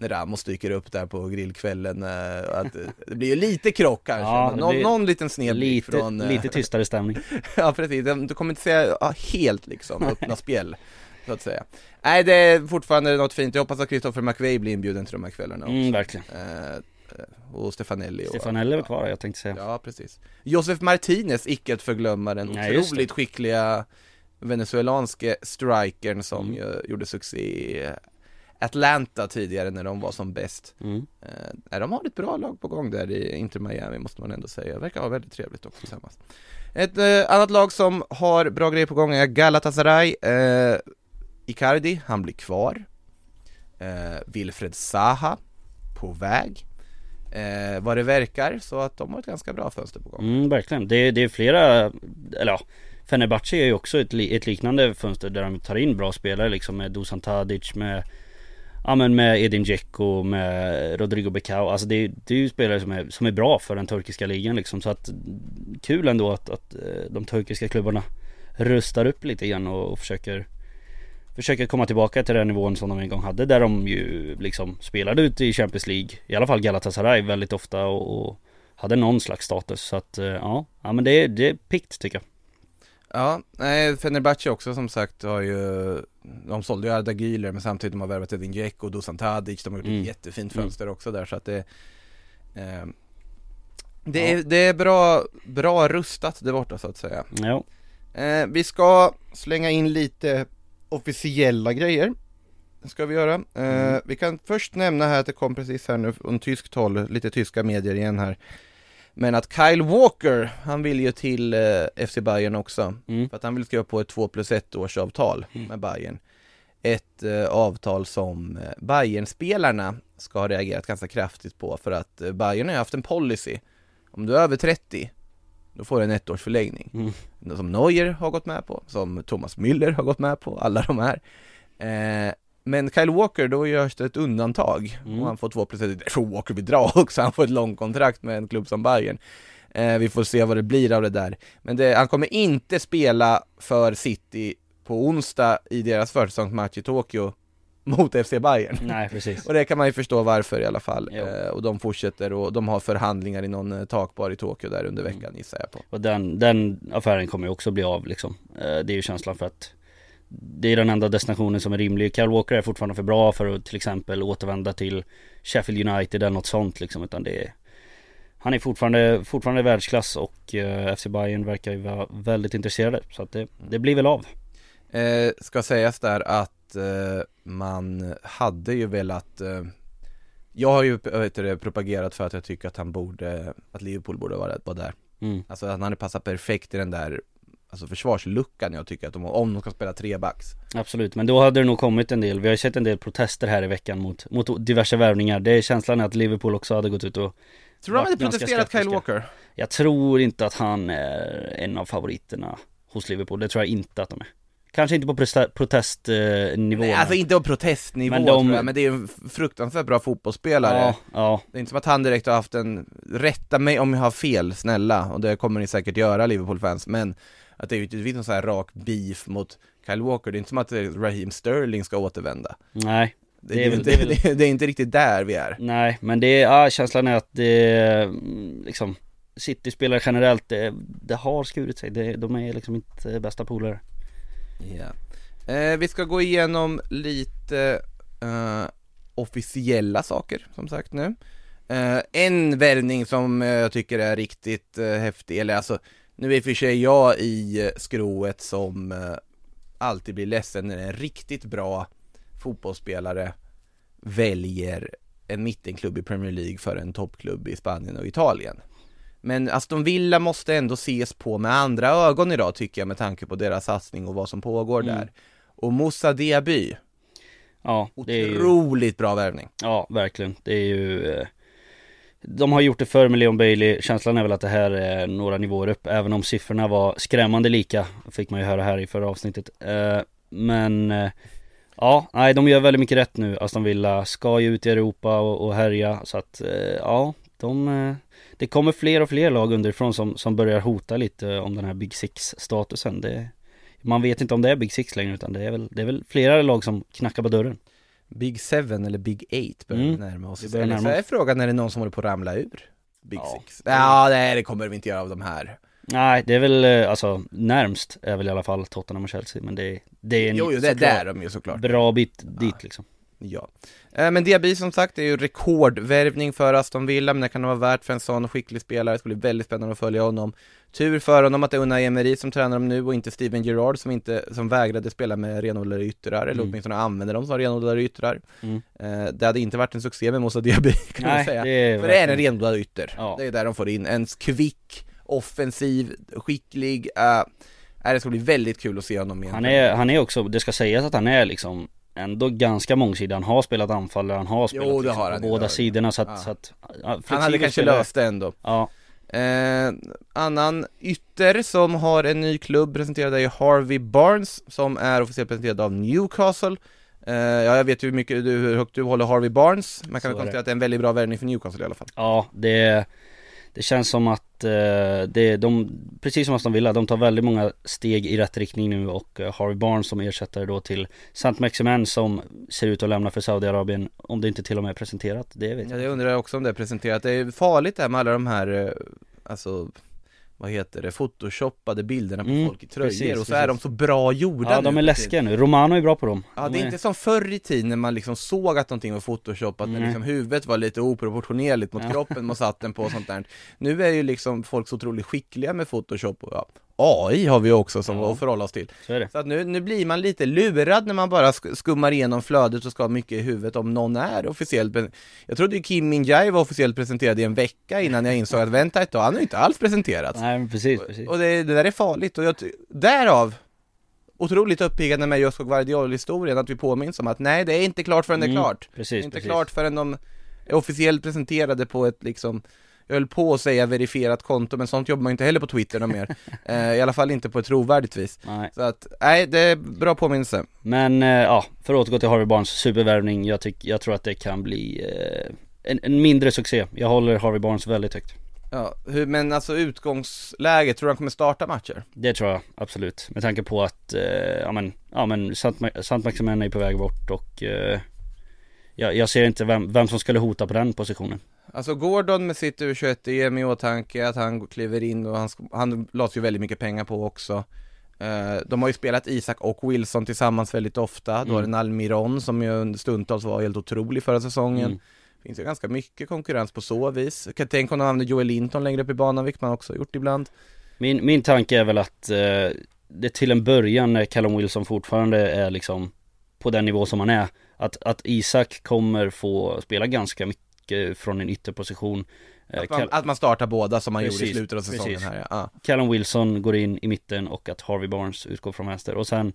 när Ramos dyker upp där på grillkvällen, eh, att eh, det blir ju lite krock kanske, Ja, någon, någon liten snedblick Lite, från eh, lite tystare stämning. Ja precis, du kommer inte säga ja, helt liksom öppna spjäll så att säga Nej det är fortfarande något fint, jag hoppas att Christopher McVeigh blir inbjuden till de här kvällarna också Mm, verkligen. eh, Och Stefanelli och Stefanelli är kvar jag tänkte säga. Ja precis Josef Martinez, icke att förglömma den Nej, otroligt skickliga venezuelanske strikern som Mm. gjorde succé Atlanta tidigare när de var som bäst Mm. Eh, de har ett bra lag på gång där i Inter Miami måste man ändå säga. Verkar ha väldigt trevligt också tillsammans. Ett eh, annat lag som har bra grejer på gång är Galatasaray. Eh, Icardi, han blir kvar. Eh, Wilfred Zaha, på väg. Eh, vad det verkar, så att de har ett ganska bra fönster på gång. Mm, verkligen. Det, det är flera, eller ja, Fenerbahce är ju också ett, ett liknande fönster där de tar in bra spelare liksom med Dusan Tadic, med Ja men med Edin Dzeko, med Rodrigo Becao, alltså det, är- det är ju spelare som är, som är bra för den turkiska ligan liksom. Så att Kul ändå att, att eh, de turkiska klubbarna rustar upp lite grann och, och försöker Försöker komma tillbaka till den nivån som de en gång hade där de ju liksom spelade ute i Champions League. I alla fall Galatasaray väldigt ofta och, och hade någon slags status. Så att eh, ja, ja men det är, det är pikt tycker jag. Ja, nej, Fenerbahce också som sagt har ju De sålde ju Arda Güler men samtidigt de har värvat Edin Dzeko och Dusan Tadic, de har gjort Mm. ett jättefint Mm. fönster också där så att det eh, det, Ja. är, det är bra, bra rustat där borta så att säga Ja, eh, Vi ska slänga in lite officiella grejer Det ska vi göra eh, Mm. Vi kan först nämna här att det kom precis här nu från tyskt håll, lite tyska medier igen här Men att Kyle Walker, han vill ju till eh, FC Bayern också mm. för att han vill skriva på ett 2 plus 1 års avtal Mm. med Bayern Ett eh, avtal som eh, Bayern-spelarna ska ha reagerat ganska kraftigt på för att eh, Bayern har haft en policy Om du är över 30 Då får du en ettårsförlängning Mm. Som Neuer har gått med på, som Thomas Müller har gått med på, alla de här eh, Men Kyle Walker, då görs det ett undantag. Mm. och han får 2 plus 1 Jag tror Walker vill dra också, han får ett långt kontrakt med en klubb som Bayern. Eh, Vi får se vad det blir av det där. Men det, han kommer inte spela för City på onsdag i deras försäsongsmatch i Tokyo mot FC Bayern. Nej precis. Och det kan man ju förstå varför i alla fall. Eh, och de fortsätter och de har förhandlingar i någon eh, takbar i Tokyo där under veckan gissar jag på. Och den, den affären kommer ju också bli av liksom. Eh, Det är ju känslan för att Det är den enda destinationen som är rimlig Kyle Walker är fortfarande för bra för att till exempel återvända till Sheffield United eller något sånt liksom utan det är Han är fortfarande, fortfarande världsklass och eh, FC Bayern verkar ju vara väldigt intresserade så att det, det blir väl av Eh, ska sägas där att eh, man hade ju velat eh, Jag har ju det, propagerat för att jag tycker att han borde, att Liverpool borde vara, vara där. mm. Alltså att han hade passat perfekt i den där Alltså försvarsluckan jag tycker att de, om de ska spela trebacks Absolut, men då hade det nog kommit en del. Vi har ju sett en del protester här i veckan mot, mot diverse värvningar. Det är känslan att Liverpool också hade gått ut och Tror du han varit hade protesterat Kyle. Walker? Jag tror inte att han är en av favoriterna hos Liverpool, det tror jag inte att de är. Kanske inte på protest- protestnivå Nej, alltså inte på protestnivå Men de- tror jag, men det är ju en fruktansvärt bra fotbollsspelare. Ja, ja, Det är inte som att han direkt har haft en, rätta mig om jag har fel, snälla, och det kommer ni säkert göra Liverpool-fans, men att det är ju inte någon sån här rak beef mot Kyle Walker, det är inte som att Raheem Sterling ska återvända. Nej. Det, Det är, är väl- inte, det är väl- det, är, är inte riktigt där vi är. Nej, men det är, ja, känslan är att det mm, liksom City-spelare generellt, det, det har skurit sig, det, de är liksom inte bästa polare. Ja. Eh, vi ska gå igenom lite eh, officiella saker som sagt nu. Eh, en värvning som jag tycker är riktigt eh, häftig, eller alltså nu är för sig jag i eh, skrået som eh, alltid blir ledsen när en riktigt bra fotbollsspelare väljer en mittenklubb i Premier League för en toppklubb i Spanien och Italien. Men Aston Villa måste ändå ses på med andra ögon idag tycker jag med tanke på deras satsning och vad som pågår Mm. där. Och Moussa Diaby, Ja, det är ju, otroligt bra värvning. ja verkligen, det är ju eh, de har gjort det för med Leon Bailey, känslan är väl att det här är några nivåer upp. Även om siffrorna var skrämmande lika Fick man ju höra här i förra avsnittet. Eh, men eh, Ja, nej de gör väldigt mycket rätt nu. Aston Villa ska ju ut i Europa och, och härja. Så att eh, ja de Det kommer fler och fler lag underifrån som, som börjar hota lite om den här Big Six statusen Man vet inte om det är Big Six längre utan det är väl, det är väl flera lag som knackar på dörren. Big Seven eller Big Eight börjar Mm. vi närma oss. Eller så är frågan, är det någon som håller på att ramla ur? Big Ja. Six? Ja, nej det kommer vi inte göra av de här. Nej det är väl eh, alltså närmst är väl i alla fall Tottenham och Chelsea men det, det är en Jo, jo, det är där de ju såklart. bra bit dit liksom Ja. Eh, Men Diaby som sagt är ju rekordvärvning för Aston Villa, men det kan vara värt för en sån skicklig spelare, det ska bli väldigt spännande att följa honom. Tur för honom att det är Unai Emery som tränar dem nu och inte Steven Gerrard som inte, som vägrade spela med renodlade yttrar, eller Mm. åtminstone använder dem som renodlade yttrar. Mm. Eh, Det hade inte varit en succé med Moussa Diaby kan man säga. det För det är en renodlad ytter, Ja. det är där de får in en kvick, offensiv, skicklig, uh, det ska bli väldigt kul att se honom igen. Han är, han är också, det ska sägas att han är liksom ändå ganska mångsidig, han har spelat anfallare, han har spelat Jo, det liksom, har han på båda sidorna så att, Ja. så att ja, Han hade kanske spelare. löst det ändå. Ja, Eh, annan ytter som har en ny klubb presenterad är Harvey Barnes som är officiellt presenterad av Newcastle. Eh, ja, jag vet hur mycket du, hur högt du håller Harvey Barnes. Man kan Så väl konstatera det. att det är en väldigt bra värvning för Newcastle i alla fall. ja det, det känns som att eh, det, de, precis som Aston Villa, de tar väldigt många steg i rätt riktning nu och eh, Harvey Barnes som ersättare då till Sant Maximen som ser ut att lämna för Saudiarabien om det inte till och med är presenterat, det vet Ja, jag jag undrar också om det är presenterat. Det är farligt det här med alla de här, eh, alltså vad heter det, photoshoppade bilderna på Mm, folk i tröjor precis, och så är de precis. så bra gjorda Ja nu de är läskiga nu, Romano är bra på dem Ja De det är inte som förr i tiden när man liksom såg att någonting var photoshopat, när Nej. liksom huvudet var lite oproportionerligt mot Ja. kroppen man satt den på och sånt där Nu är ju liksom folk så otroligt skickliga med photoshop och ja, AI har vi också som Ja. att förhålla oss till Så Så att nu, nu blir man lite lurad när man bara sk- skummar igenom flödet och ska ha mycket i huvudet om någon är officiellt Jag trodde ju Kim Min Jae var officiellt presenterad i en vecka innan jag insåg att vänta ett tag, han är ju inte alls presenterats Nej men precis, precis och det, det där är farligt och jag, därav otroligt uppiggande med Josko Guardiol-historien att vi påminns om att nej det är inte klart förrän det är Mm, klart. Precis, det är inte precis. klart förrän de är officiellt presenterade på ett liksom jag höll på att säga verifierat konto men sånt jobbar man inte heller på Twitter mer. eh, I alla fall inte på ett trovärdigt vis. Nej. Så att, nej det är bra påminnelse. Men eh, ja, för att återgå till Harvey Barnes supervärvning, jag, tyck, jag tror att det kan bli eh, en, en mindre succé. Jag håller Harvey Barnes väldigt högt. Ja, hur, men alltså utgångsläget, tror du han kommer starta matcher? Det tror jag absolut. Med tanke på att, eh, ja men, ja men Sant, Ma- Sant Maximen är på väg bort och eh, jag, jag ser inte vem, vem som skulle hota på den positionen. Alltså Gordon med sitt U21-EM i åtanke, att han kliver in och han, han lades ju väldigt mycket pengar på också. Eh, De har ju spelat Isak och Wilson tillsammans väldigt ofta, då har Mm. en Almiron som ju stundtals var helt otrolig förra säsongen. Mm. Finns ju ganska mycket konkurrens på så vis. Kan tänka om de använder Joel Linton längre upp i banan, vilket man också har gjort ibland. Min, min tanke är väl att eh, det till en början när Callum Wilson fortfarande är liksom på den nivå som han är att, att Isak kommer få spela ganska mycket från en ytterposition Eh, Att man, Cal- att man startar båda som man gjorde i Precis, slutet av säsongen precis. här ja. Callum Wilson går in i mitten och att Harvey Barnes utgår från vänster och sen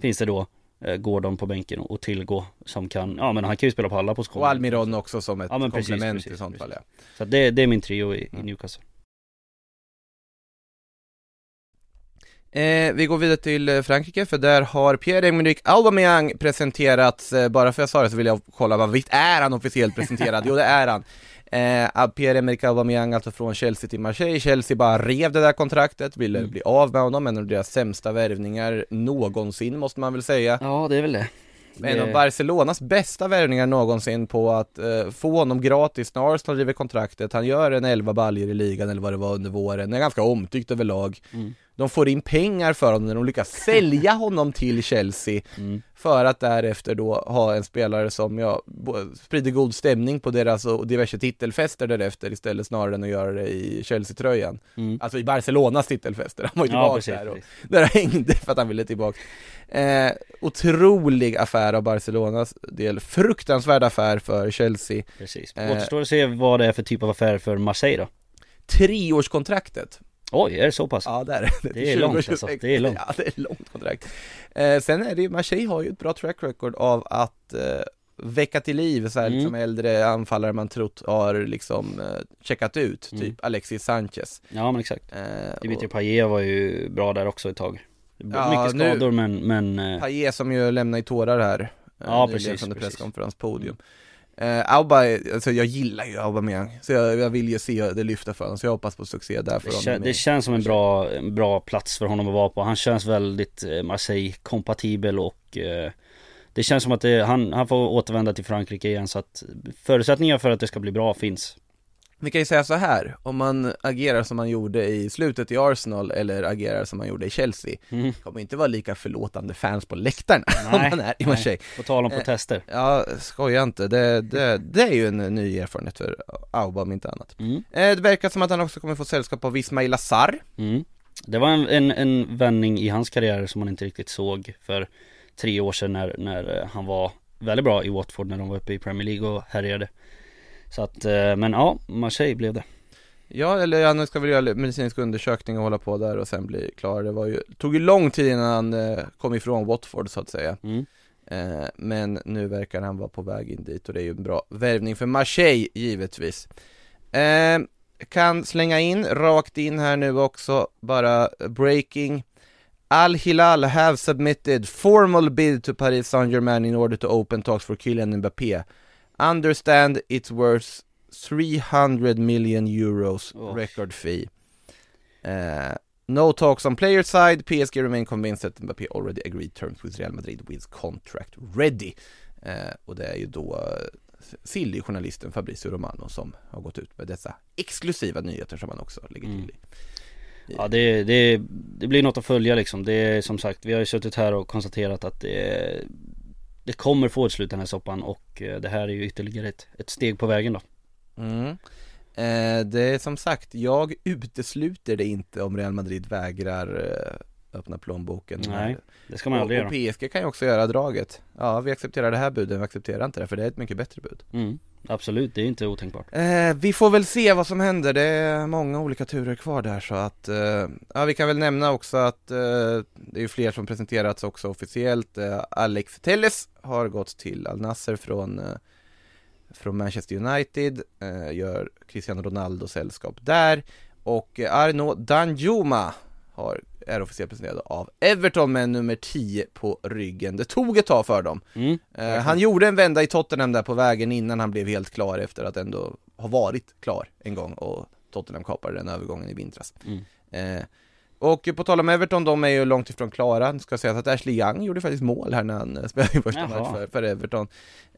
finns det då eh, Gordon på bänken och, tillgå som kan, ja men han kan ju spela på alla positioner Och Almiron också som ett Ja, men precis, komplement precis, i sånt precis. fall ja. Så det, det är min trio i, i Mm. Newcastle Eh, vi går vidare till eh, Frankrike för där har Pierre-Emerick Aubameyang presenterats, eh, bara för jag sa det så vill jag kolla vad visst är han officiellt presenterad? jo det är han. Eh, Pierre-Emerick Aubameyang alltså från Chelsea till Marseille, Chelsea bara rev det där kontraktet, ville Mm. bli av med honom, en av deras sämsta värvningar någonsin måste man väl säga. Ja det är väl det En av Barcelonas bästa värvningar någonsin på att eh, få honom gratis när Arsenal driver kontraktet, han gör en 11 baljor i ligan eller vad det var under våren, är ganska omtyckt överlag. Mm. De får in pengar för honom när de lyckas sälja honom till Chelsea Mm. för att därefter då ha en spelare som ja, sprider god stämning på deras och diverse titelfester därefter istället snarare än att göra det i Chelsea-tröjan. Mm. Alltså i Barcelonas titelfester, han var ju Ja tillbaka precis, där och precis. där hängde för att han ville tillbaka. Eh, otrolig affär av Barcelonas del, fruktansvärd affär för Chelsea. precis. Eh. Återstår att se vad det är för typ av affär för Marseille då Treårskontraktet. Oj, är det så pass? Ja det är det. Det är långt, 2026. alltså. Det är långt. Ja det är långt kontrakt. Eh, sen är det ju, Marseille har ju ett bra track record av att eh, väcka till liv så här, Mm. liksom äldre anfallare man trott har liksom eh, checkat ut, Mm. typ Alexis Sanchez. Ja men exakt Eh, Dimitri och Payet var ju bra där också ett tag Ja, Mycket nu- skador men, men eh, Payet som ju lämnar i tårar här. eh, Ja, nyligen precis, precis. presskonferenspodium. Eh, Auba, alltså jag gillar ju Aubameyang, så jag, jag vill ju se det lyfta för honom, så jag hoppas på succé där för det, honom. det känns som en bra, en bra plats för honom att vara på Han känns väldigt eh, Marseille-kompatibel och eh, Det känns som att det, han, han får återvända till Frankrike igen så att Förutsättningar för att det ska bli bra finns Vi kan ju säga så här, om man agerar som man gjorde i slutet i Arsenal eller agerar som man gjorde i Chelsea, mm. kommer inte vara lika förlåtande fans på läktarna om man är i Marseille. På tal om Eh, protester Ja, skoja inte, det, det, det är ju en ny erfarenhet för Auba om inte annat. mm. Eh, det verkar som att han också kommer få sällskap av Ismail Assar. Mm. Det var en, en, en vändning i hans karriär som man inte riktigt såg för tre år sedan när, när eh, han var väldigt bra i Watford när de var uppe i Premier League och härjade Så att, eh, men ja, Marseille blev det Ja, eller han ska väl göra medicinsk undersökning och hålla på där och sen bli klar. Det var ju, tog ju lång tid innan han eh, kom ifrån Watford så att säga. mm. Eh, men nu verkar han vara på väg in dit och det är ju en bra värvning för Marseille givetvis. Kan slänga in, rakt in här nu också, bara breaking. Al Hilal have submitted formal bid to Paris Saint-Germain in order to open talks for Kylian Mbappé. Understand it's worth 300 million euros Oh. record fee. Eh, no talks on player side, PSG remain convinced that Mbappé already agreed terms with Real Madrid with contract ready. Eh, och det är ju då eh, Silly-journalisten Fabrizio Romano som har gått ut med dessa exklusiva nyheter som han också lägger till i. Ja det, det, det blir något att följa liksom Det är som sagt, vi har ju suttit här och konstaterat att det det kommer få ett slut den här soppan och eh, det här är ju ytterligare ett, ett steg på vägen då Mm. Eh, det är som sagt, jag utesluter det inte om Real Madrid vägrar eh, öppna plånboken. Nej, det ska man och, aldrig och göra PSG kan ju också göra draget. Ja, vi accepterar det här budet, vi accepterar inte det, för det är ett mycket bättre bud. mm, Absolut, det är inte otänkbart Eh, vi får väl se vad som händer, det är många olika turer kvar där så att, eh, ja vi kan väl nämna också att eh, det är ju fler som presenterats också officiellt. Eh, Alex Telles har gått till Al Nasser från, eh, från Manchester United, eh, gör Cristiano Ronaldo sällskap där och Arno Danjuma har, är officiellt presenterad av Everton med nummer 10 på ryggen. Det tog ett tag för dem. mm, Eh, han gjorde en vända i Tottenham där på vägen innan han blev helt klar efter att ändå ha varit klar en gång och Tottenham kapade den övergången i vintras. Mm. Eh, och på tal om Everton, de är ju långt ifrån klara. Ska säga att Ashley Young gjorde faktiskt mål här när han eh, spelade i första match för, för Everton.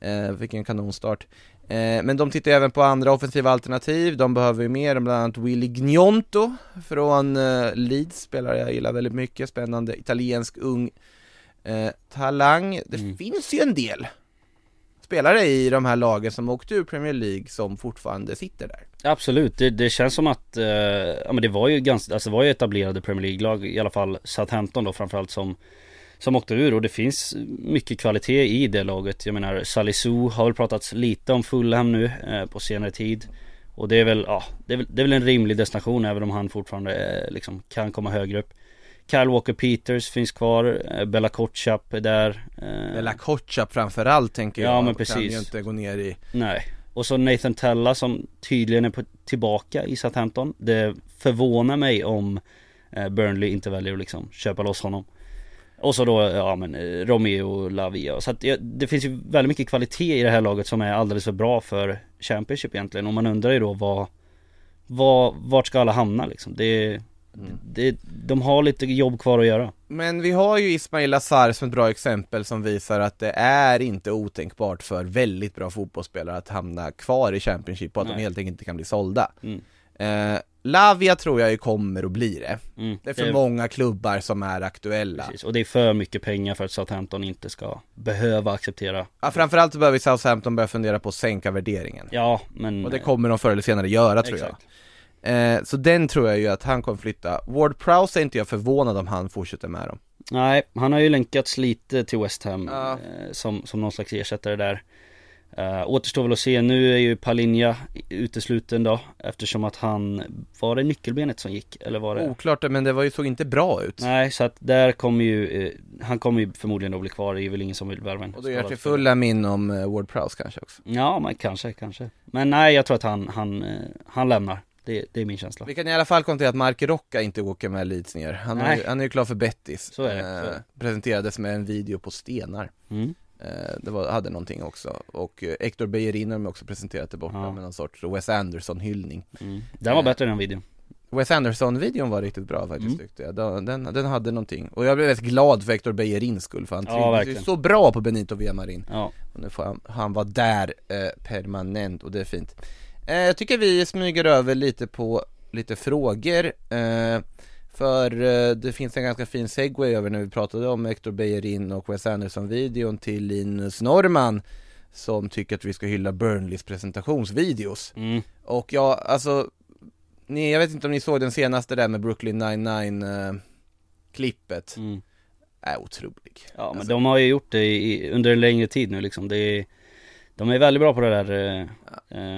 Eh, fick en kanonstart. Eh, men de tittar även på andra offensiva alternativ. De behöver ju mer, bland annat Willy Gnonto från eh, Leeds, spelare jag gillar väldigt mycket. Spännande italiensk ung eh, talang. Det Mm. finns ju en del spelare i de här lagen som åkte ur Premier League som fortfarande sitter där. Absolut, det, det känns som att, eh, ja men det var ju ganska, alltså det var ju etablerade Premier League-lag, i alla fall Southampton då framförallt som Som åkte ur och det finns mycket kvalitet i det laget. Jag menar Salisu har väl pratats lite om Fulham nu eh, på senare tid. Och det är väl, ja, det är väl, det är väl en rimlig destination även om han fortfarande eh, liksom kan komma högre upp. Kyle Walker Peters finns kvar, eh, Bella Kotchap är där eh, Eller Kotchap framförallt tänker Ja, jag, men kan precis. ju inte gå ner i Nej. Och så Nathan Tella som tydligen är på, tillbaka i Southampton. Det förvånar mig om eh, Burnley inte väljer att liksom köpa loss honom Och så då, ja men eh, Romeo Lavia Så att det finns ju väldigt mycket kvalitet i det här laget som är alldeles för bra för Championship egentligen Och man undrar ju då vad vad, vart ska alla hamna liksom? Det, det, de har lite jobb kvar att göra Men vi har ju Ismail Azar som ett bra exempel som visar att det är inte otänkbart för väldigt bra fotbollsspelare att hamna kvar i Championship och att de Nej. helt enkelt inte kan bli sålda. Mm. Eh, Lavia tror jag ju kommer att bli det. Mm, Det är för många klubbar som är aktuella. Precis, och det är för mycket pengar för att Southampton inte ska behöva acceptera Ja, framförallt så behöver Southampton börja fundera på att sänka värderingen. Ja, men Och det kommer de förr eller senare göra tror Exakt. jag. Eh, så den tror jag ju att han kommer flytta. Ward Prowse är inte jag förvånad om han fortsätter med dem. Nej, han har ju länkats lite till West Ham Ja. eh, som, som någon slags ersättare där uh, Återstår väl att se, nu är ju Palinja utesluten då Eftersom att han, var det nyckelbenet som gick? Eller var det? Oklart men det var ju, såg inte bra ut. Nej, så att där kommer ju, eh, han kommer ju förmodligen att bli kvar, det är väl ingen som vill värva en Och då gör spelare. fulla min om eh, Ward Prowse kanske också. Ja, men kanske, kanske Men nej, jag tror att han, han, eh, han lämnar det, det är min känsla Vi kan i alla fall konstatera att Mark Rocca inte åker med Leeds ner. Han, är, han är ju klar för Bettis. Så är det, så är det. Eh, presenterades med en video på stenar. mm. Eh, det var, hade någonting också. Och eh, Hector Bellerin har de också presenterat det borta Ja. med någon sorts Wes Anderson-hyllning. Mm. Den var bättre än den videon Wes Anderson-videon var riktigt bra faktiskt Mm. tyckte jag. Den, den, hade någonting. Och jag blev väldigt glad för Hector Bellerins skull för han Ja, ju så bra på Benito Villamarin. Ja, Och nu får han, han vara där eh, permanent och det är fint. Eh, jag tycker vi smyger över lite på lite frågor. Eh, för eh, det finns en ganska fin segway över när vi pratade om Hector Bellerin och Wes Anderson-videon till Linus Norman som tycker att vi ska hylla Burnleys presentationsvideos. mm. Och ja, alltså ni, jag vet inte om ni såg den senaste där med Brooklyn 99 eh, klippet. Mm. Är otrolig. Ja men Alltså- de har ju gjort det i, under en längre tid nu liksom det är, De är väldigt bra på det där eh,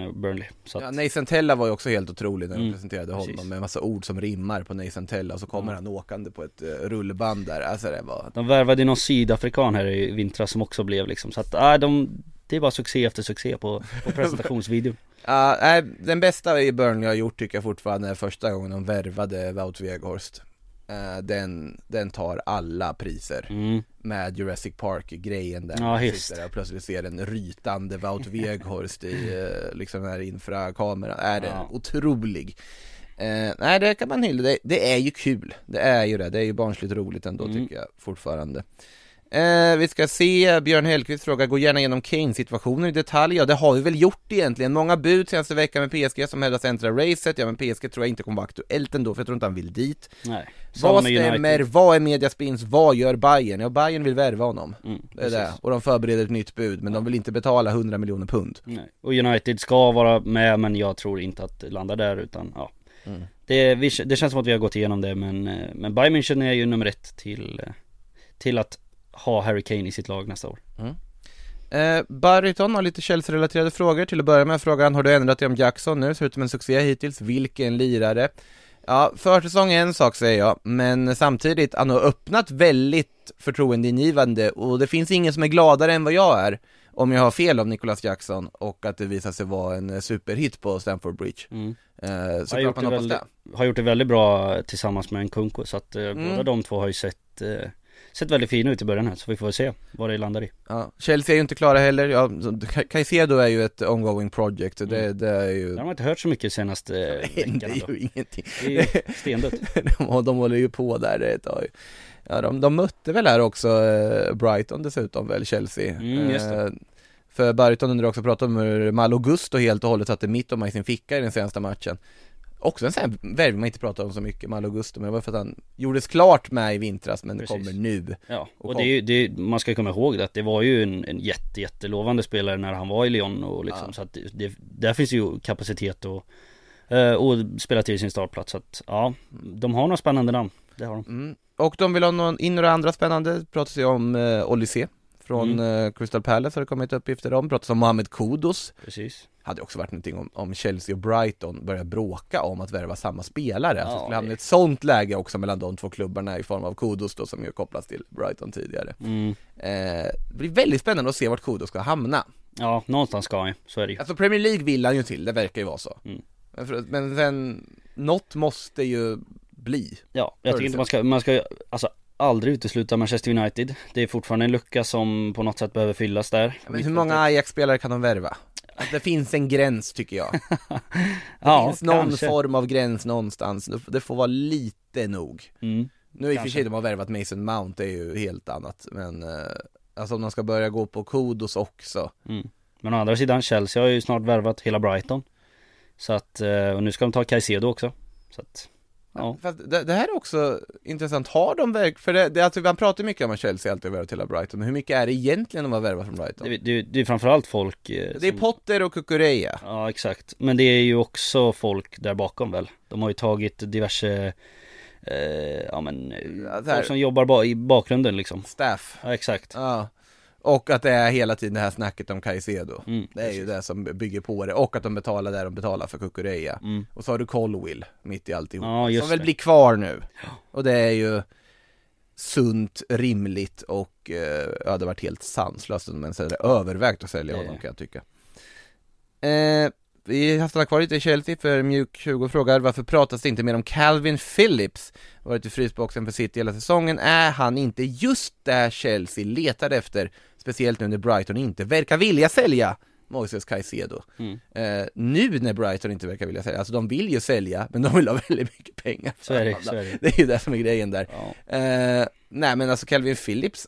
eh, Burnley så att, Ja, Nathan Tella var ju också helt otrolig när de Mm, presenterade precis. honom med en massa ord som rimmar på Nathan Tella och så kommer Ja. han åkande på ett uh, rullband där, alltså det var De värvade någon sydafrikan här i vintras som också blev liksom så att, äh, de Det är bara succé efter succé på, på presentationsvideon Ja, nej, den bästa i Burnley har gjort tycker jag fortfarande är första gången de värvade Wout Weghorst Eh, den, den tar alla priser. Mm. med Jurassic Park-grejen där. Ja, man sitter där och plötsligt ser en rytande Wout Weghorst i eh, liksom den här infrakameran, är den Ja. otrolig? Eh, Nej det kan man hylla, det, det är ju kul, det är ju det, det är ju barnsligt roligt ändå Mm. tycker jag fortfarande eh, Vi ska se, Björn Hellkvist frågar, gå gärna igenom Kane-situationen i detalj, ja det har vi väl gjort egentligen, många bud senaste veckan med PSG som hävdas äntra racet, ja men PSG tror jag inte kommer vara aktuellt ändå för jag tror inte han vill dit Nej vad stämmer? Vad är mediaspins? Vad gör Bayern? Ja, Bayern vill värva honom. Mm, Det är det. Och de förbereder ett nytt bud, men de vill inte betala 100 miljoner pund. Nej. Och United ska vara med men jag tror inte att det landar där utan ja Mm. det, vi, det känns som att vi har gått igenom det men, eh, men Bayern München är ju nummer ett till eh, Till att ha Harry Kane i sitt lag nästa år Eh, Barryton har lite Chelsea-relaterade frågor. Till att börja med frågar han, har du ändrat dig om Jackson nu? Ser ut som en succé hittills. Vilken lirare? Ja, försäsong är en sak säger jag, men samtidigt, han har öppnat väldigt förtroendeingivande och det finns ingen som är gladare än vad jag är om jag har fel om Nicholas Jackson och att det visar sig vara en superhit på Stamford Bridge. mm. Eh, har, såklart gjort det väldigt, har gjort det väldigt bra tillsammans med en Kunko så att eh, Mm. båda de två har ju sett eh, Sett väldigt fina ut i början här så vi får väl se vad det landar i. Ja, Chelsea är ju inte klara heller, ja, Caicedo är ju ett ongoing project, det, Mm. det är ju Det har inte hört så mycket senaste Det veckan är ändå. ju ingenting. Det är stendött de, de håller ju på där ett tag. Ja, de, de mötte väl här också eh, Brighton dessutom väl, Chelsea. Mm, just det. Eh, För Brighton undrar också prata om hur Malo Gusto helt och hållet satte Mittoma i sin ficka i den senaste matchen Också en sån här värvning man inte pratar om så mycket, Malo Gusto, men det var för att han gjordes klart med i vintras men Precis. det kommer nu Ja, Och och det är ju, det man ska komma ihåg det att det var ju en, en jätte, jättelovande spelare när han var i Lyon och liksom Ja. så att det, där finns ju kapacitet och, eh, och spela till sin startplats så att ja, de har några spännande namn, det har de Mm. Och de vill ha någon, in några andra spännande, pratas ju om eh, Olysée från Mm. eh, Crystal Palace har det kommit uppgifter om, pratas om Mohamed Kudus Precis hade också varit någonting om, om Chelsea och Brighton börjar bråka om att värva samma spelare. Alltså Ja, skulle hamna i ett sånt läge också mellan de två klubbarna i form av Kudos då som ju kopplas till Brighton tidigare. Mm. Eh, det blir väldigt spännande att se vart Kudos ska hamna. Ja, någonstans ska han ju, så är det ju. Alltså Premier League vill han ju till, det verkar ju vara så. Mm. Men, för, men sen, något måste ju bli. Ja, jag tycker inte man ska, man ska alltså aldrig utesluta Manchester United. Det är fortfarande en lucka som på något sätt behöver fyllas där. Men hur många Ajax-spelare kan de värva? Att det finns en gräns tycker jag. Det ja, finns någon kanske. form av gräns någonstans, Det- får vara lite nog. Mm. Nu i och för sig de har värvat Mason Mount, det är ju helt annat, men eh, Alltså om de ska börja gå på Kudos också Mm. Men å andra sidan, Chelsea har ju snart värvat hela Brighton. Så att, eh, och nu ska de ta Caicedo också. Så att, ja. Fast det, det här är också intressant, har de verk, för det, det, alltså, man pratar mycket om att Chelsea alltid värvat hela Brighton, men hur mycket är det egentligen de har värvat från Brighton? Det, det, det är framförallt folk eh, Det är som- Potter och Kukureya. Ja exakt, men det är ju också folk där bakom väl? De har ju tagit diverse eh, Ja men Ja, Folk som jobbar ba- i bakgrunden liksom. Staff. Ja exakt. Ja Och att det är hela tiden det här snacket om Caicedo. Mm, Det är ju det som bygger på det, och att de betalar det de betalar för Kukureya Mm. Och så har du Colwill mitt i alltihop, Ja, som väl det. blir kvar nu. Och det är ju sunt, rimligt och eh, det hade varit helt sanslöst om ens hade övervägt att sälja Det- honom kan jag tycka. Eh, Vi har stannat kvar lite i Chelsea för Mjuk 20 frågar varför pratas det inte mer om Calvin Phillips? Varit i frysboxen för City hela säsongen, är han inte just där Chelsea letar efter? Speciellt nu när Brighton inte verkar vilja sälja Moises Caicedo Mm. eh, Nu när Brighton inte verkar vilja sälja, alltså de vill ju sälja men de vill ha väldigt mycket pengar Så är det, så är det. Det är ju det som är grejen där Ja. Eh, nej men alltså Calvin Phillips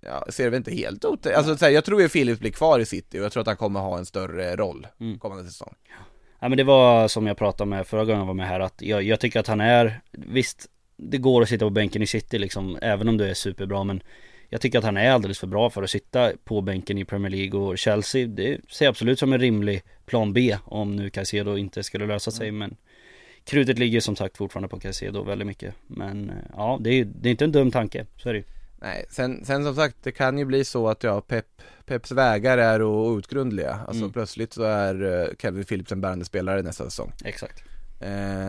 Ja, ser väl inte helt ot... Alltså så här, jag tror ju Phillips blir kvar i City och jag tror att han kommer ha en större roll Mm. kommande säsong Ja men det var som jag pratade med förra gången jag var med här att jag, jag tycker att han är Visst Det går att sitta på bänken i City liksom Även om du är superbra men Jag tycker att han är alldeles för bra för att sitta på bänken i Premier League och Chelsea. Det ser jag absolut som en rimlig plan B Om nu Caicedo inte skulle lösa sig men Krutet ligger som sagt fortfarande på Caicedo väldigt mycket. Men eh, ja det är, det är inte en dum tanke, så är det ju. Nej, sen, sen som sagt, det kan ju bli så att ja, Pep, Peps vägar är outgrundliga. Alltså Mm. plötsligt så är eh, Calvin Phillips en bärande spelare nästa säsong. Exakt. Eh,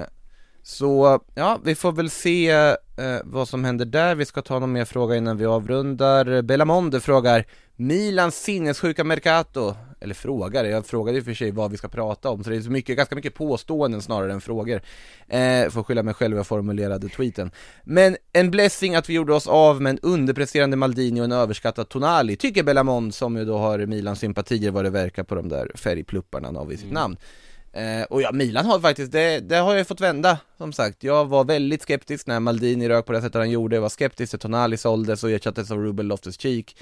Så, ja, vi får väl se eh, vad som händer där. Vi ska ta någon mer fråga innan vi avrundar. Bellamonde frågar Milans sinnessjuka Mercato? Eller frågar, jag frågade och för sig vad vi ska prata om Så det är så mycket, ganska mycket påståenden snarare än frågor. Eh, Får skylla mig själv, jag formulerade tweeten. Men en blessing att vi gjorde oss av med en underpresterande Maldini och en överskattad Tonali. Tycker Bellamond som ju då har Milans sympatier vad det verkar på de där färgplupparna han har vid sitt namn Eh, och ja, Milan har faktiskt, det, det har jag ju fått vända som sagt. Jag var väldigt skeptisk när Maldini rök på det sättet han gjorde, jag var skeptisk till Tonali såldes och ersattes av Ruben Loftus-Cheek.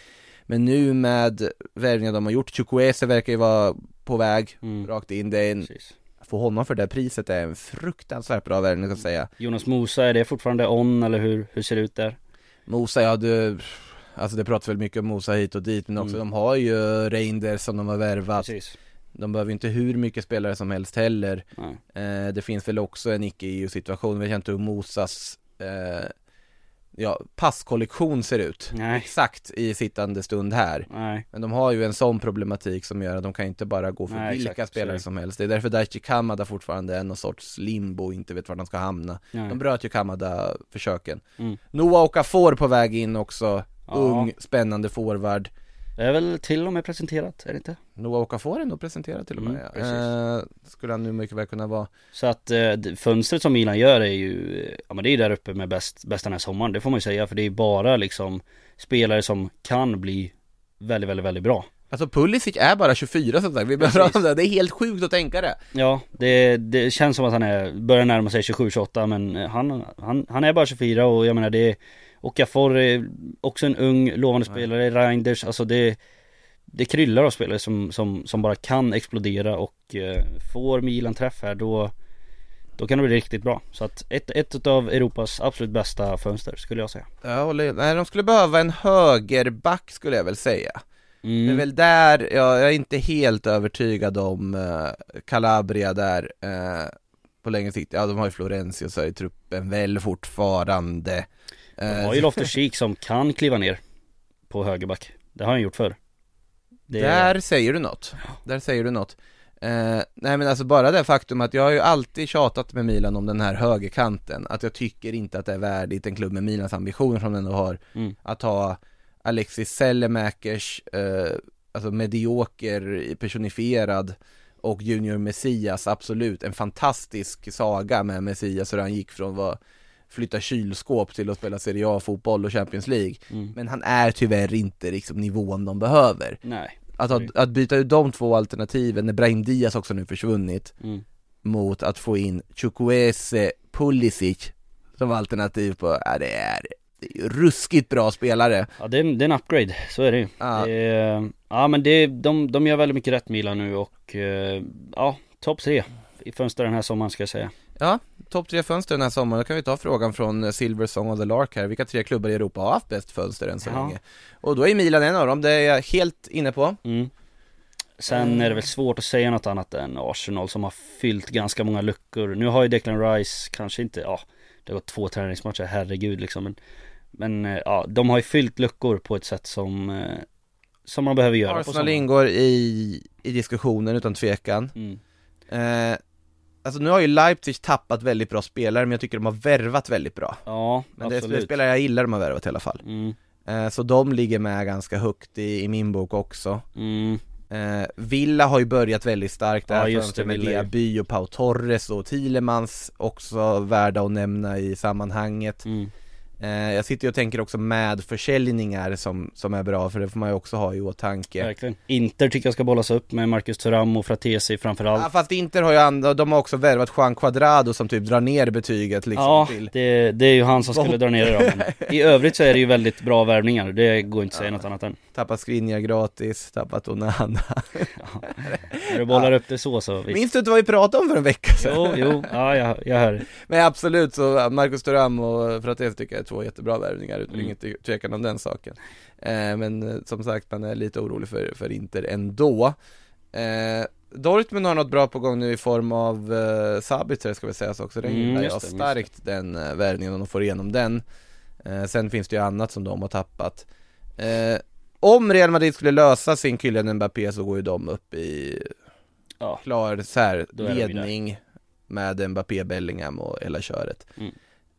Men nu med värvningar de har gjort, Chukwueze verkar ju vara på väg Mm. rakt in, det är en, Precis få honom för det priset är en fruktansvärt bra värvning ska jag säga. Jonas Mosa, är det fortfarande on eller hur, hur ser det ut där? Mosa, ja du, alltså det pratas väl mycket om Mosa hit och dit, men också Mm. de har ju Reinders som de har värvat. Precis De behöver ju inte hur mycket spelare som helst heller. Eh, det finns väl också en icke-EU-situation, vi vet inte hur Mosas eh, ja, passkollektion ser ut Nej. exakt i sittande stund här. Nej Men de har ju en sån problematik som gör att de kan inte bara gå för Nej, vilka exakt, spelare som helst. Det är därför Daichi Kamada fortfarande är någon sorts limbo och inte vet var de ska hamna. De bröt ju Kamada-försöken. Mm. Noah Okafor på väg in också, Ja. ung, spännande forward. Det är väl till och med presenterat, är det inte? Noah Okafor är nog presenterad till och med. Mm, ja. eh, skulle han nu mycket väl kunna vara. Så att eh, fönstret som Milan gör är ju, ja men det är där uppe med bäst, bästa den här sommaren, det får man ju säga för det är bara liksom spelare som kan bli väldigt, väldigt, väldigt bra. Alltså Pulisic är bara 24 som sagt, vi behöver det, det är helt sjukt att tänka det. Ja, det, det känns som att han är, börjar närma sig 27-28 men han, han, han är bara 24 och jag menar det är Okafor är också en ung lovande spelare, Reinders, alltså det Det kryllar av spelare som, som, som bara kan explodera och eh, får Milan träff här då Då kan det bli riktigt bra. Så att ett, ett av Europas absolut bästa fönster skulle jag säga. Jag håller, nej de skulle behöva en högerback skulle jag väl säga. Det är Mm. väl där, jag, jag är inte helt övertygad om eh, Calabria där eh, på längre sikt. Ja de har ju Florenzi och så i truppen väl fortfarande. De har ju Loftus Cheek som kan kliva ner på högerback. Det har han gjort förr. Det Där säger du något, där säger du något eh, Nej men alltså bara det faktum att jag har ju alltid tjatat med Milan om den här högerkanten Att jag tycker inte att det är värdigt en klubb med Milans ambitioner som den ändå har Mm. Att ha Alexis Sellemäkers, eh, alltså medioker personifierad och Junior Messias, absolut en fantastisk saga med Messias hur han gick från vara flytta kylskåp till att spela Serie A-fotboll och Champions League Mm. Men han är tyvärr inte liksom nivån de behöver Nej. Att, ha, att byta ut de två alternativen, när Brahim Diaz också nu försvunnit Mm. Mot att få in Chukwueze Pulisic som alternativ på, ja det är, det är ruskigt bra spelare Ja det är, det är en upgrade, så är det ju. Ja. Det är, ja men det, de, de gör väldigt mycket rätt Milan nu och eh, ja, topp tre i fönstret den här sommaren ska jag säga. Ja, topp tre fönster den här sommaren, då kan vi ta frågan från eh, Silver Song of the Lark här, vilka tre klubbar i Europa har haft bäst fönster än så Ja. länge? Och då är Milan en av dem, det är jag helt inne på Mm. Sen är det väl svårt att säga något annat än Arsenal som har fyllt ganska många luckor. Nu har ju Declan Rice kanske inte, ja, det har gått två träningsmatcher, herregud liksom. Men, men eh, ja, de har ju fyllt luckor på ett sätt som, eh, som man behöver göra Arsenal ingår i, i diskussionen utan tvekan Mm. eh, Alltså nu har ju Leipzig tappat väldigt bra spelare, men jag tycker de har värvat väldigt bra Ja, Men det är absolut. spelare jag gillar de har värvat i alla fall Mm. eh, Så de ligger med ganska högt i, i min bok också Mm. eh, Villa har ju börjat väldigt starkt där Ja, just det, med. Diaby och Pau Torres och Thielemans också värda att nämna i sammanhanget Mm. Eh, Jag sitter och tänker också med försäljningar som, som är bra, för det får man ju också ha i åtanke Verkligen. Inter tycker jag ska bollas upp med Marcus Thuram och Fratesi framförallt. Ja, fast Inter har ju andra, de har också värvat Juan Quadrado som typ drar ner betyget liksom Ja, till det, det är ju han som skulle dra ner det då, I övrigt så är det ju väldigt bra värvningar, det går inte att säga något annat än Tappat Skriniar gratis, tappat Onana. När du bollar upp det så så visst. Minns du inte vad vi pratade om för en vecka sedan? Jo, jo, ja jag, jag hör. Men absolut så, Marcus Thuram och Fratesi tycker jag är två jättebra värvningar, Mm. inget tvekan om den saken. Eh, Men eh, som sagt, man är lite orolig för, för Inter ändå. Eh, Dortmund har något bra på gång nu i form av eh, Sabitzer ska vi säga så också, den Mm, gillar just jag det, starkt den eh, värvningen om de får igenom den. Eh, Sen finns det ju annat som de har tappat. Eh, Om Real Madrid skulle lösa sin Kylian Mbappé så går ju de upp i Ja. klar så här, de ledning med Mbappé, Bellingham och hela köret Mm.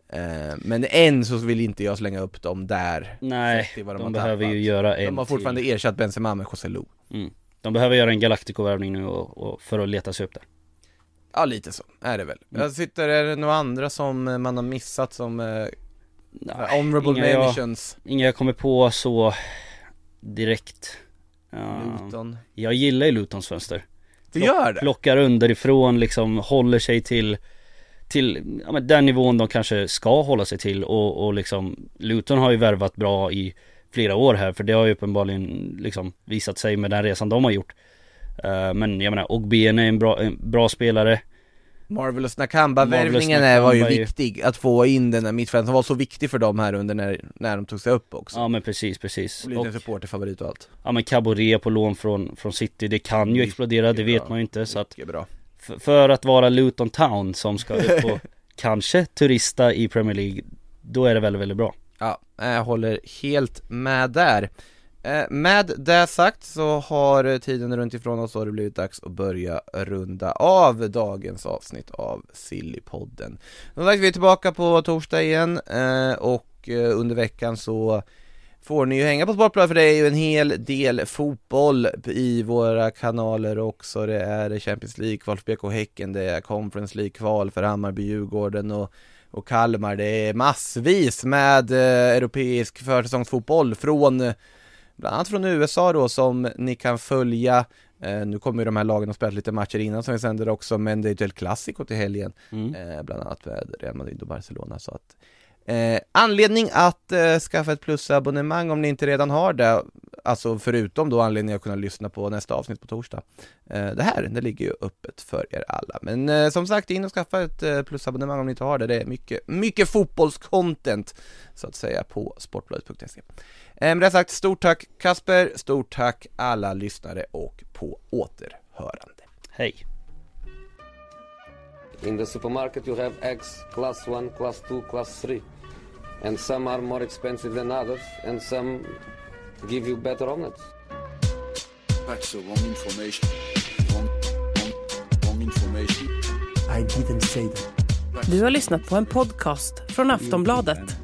eh, Men än så vill inte jag slänga upp dem där Nej, de, har behöver tappat. ju göra en De har fortfarande till. ersatt Benzema med José Lu Mm. De behöver göra en Galactico-värvning nu och, och för att leta sig upp där Ja lite så, är det väl. Mm. Jag sitter, är det några andra som eh, man har missat som eh, Nej, honorable inga jag, mentions? inga jag kommer på så direkt. Luton. Jag gillar ju Lutons fönster. Du gör det? Plockar underifrån liksom, håller sig till till ja, men den nivån de kanske ska hålla sig till och, och liksom Luton har ju värvat bra i flera år här för det har ju uppenbarligen liksom visat sig med den resan de har gjort. Eh, Men jag menar Ogbene är en bra, en bra spelare Marvelous Nakamba-värvningen är- var ju Nakamba viktig, att få in den där mittfältaren som var så viktig för dem här under när, när de tog sig upp också. Ja men precis, precis. Och en supporterfavorit och allt. Ja men Caboret på lån från, från City, det kan ju Mycket explodera, det vet bra. man ju inte så att bra. För, för att vara Luton Town som ska upp och kanske turista i Premier League Då är det väldigt, väldigt bra. Ja, jag håller helt med där Eh, med det sagt så har tiden runt ifrån oss och det blivit dags att börja runda av dagens avsnitt av Sillypodden. Som sagt, vi är tillbaka på torsdag igen eh, och eh, under veckan så får ni ju hänga på Sportbladet för det är ju en hel del fotboll i våra kanaler också. Det är Champions League-kval för BK Häcken, det är Conference League-kval för Hammarby, Djurgården och och Kalmar. Det är massvis med eh, europeisk försäsongsfotboll från eh, bland annat från USA då som ni kan följa. Eh, nu kommer ju de här lagen att spela lite matcher innan som vi sänder också, men det är ett El Clasico till helgen, mm. eh, bland annat med Real Madrid och Barcelona. Så att, eh, anledning att eh, skaffa ett plusabonnemang om ni inte redan har det, alltså förutom då anledning att kunna lyssna på nästa avsnitt på torsdag. Eh, det här, det ligger ju öppet för er alla. Men eh, som sagt, in och skaffa ett plusabonnemang om ni inte har det. Det är mycket, mycket fotbollscontent så att säga på sportbladet.se. Eh, med det sagt, stort tack Kasper, stort tack alla lyssnare och på återhörande. Hej In the supermarket, you have eggs class 1, class 2, class 3. And some are more expensive than others, and some give you better omelets. That's the wrong information. Wrong, wrong, wrong information. I didn't say that. Du har lyssnat på en podcast från Aftonbladet.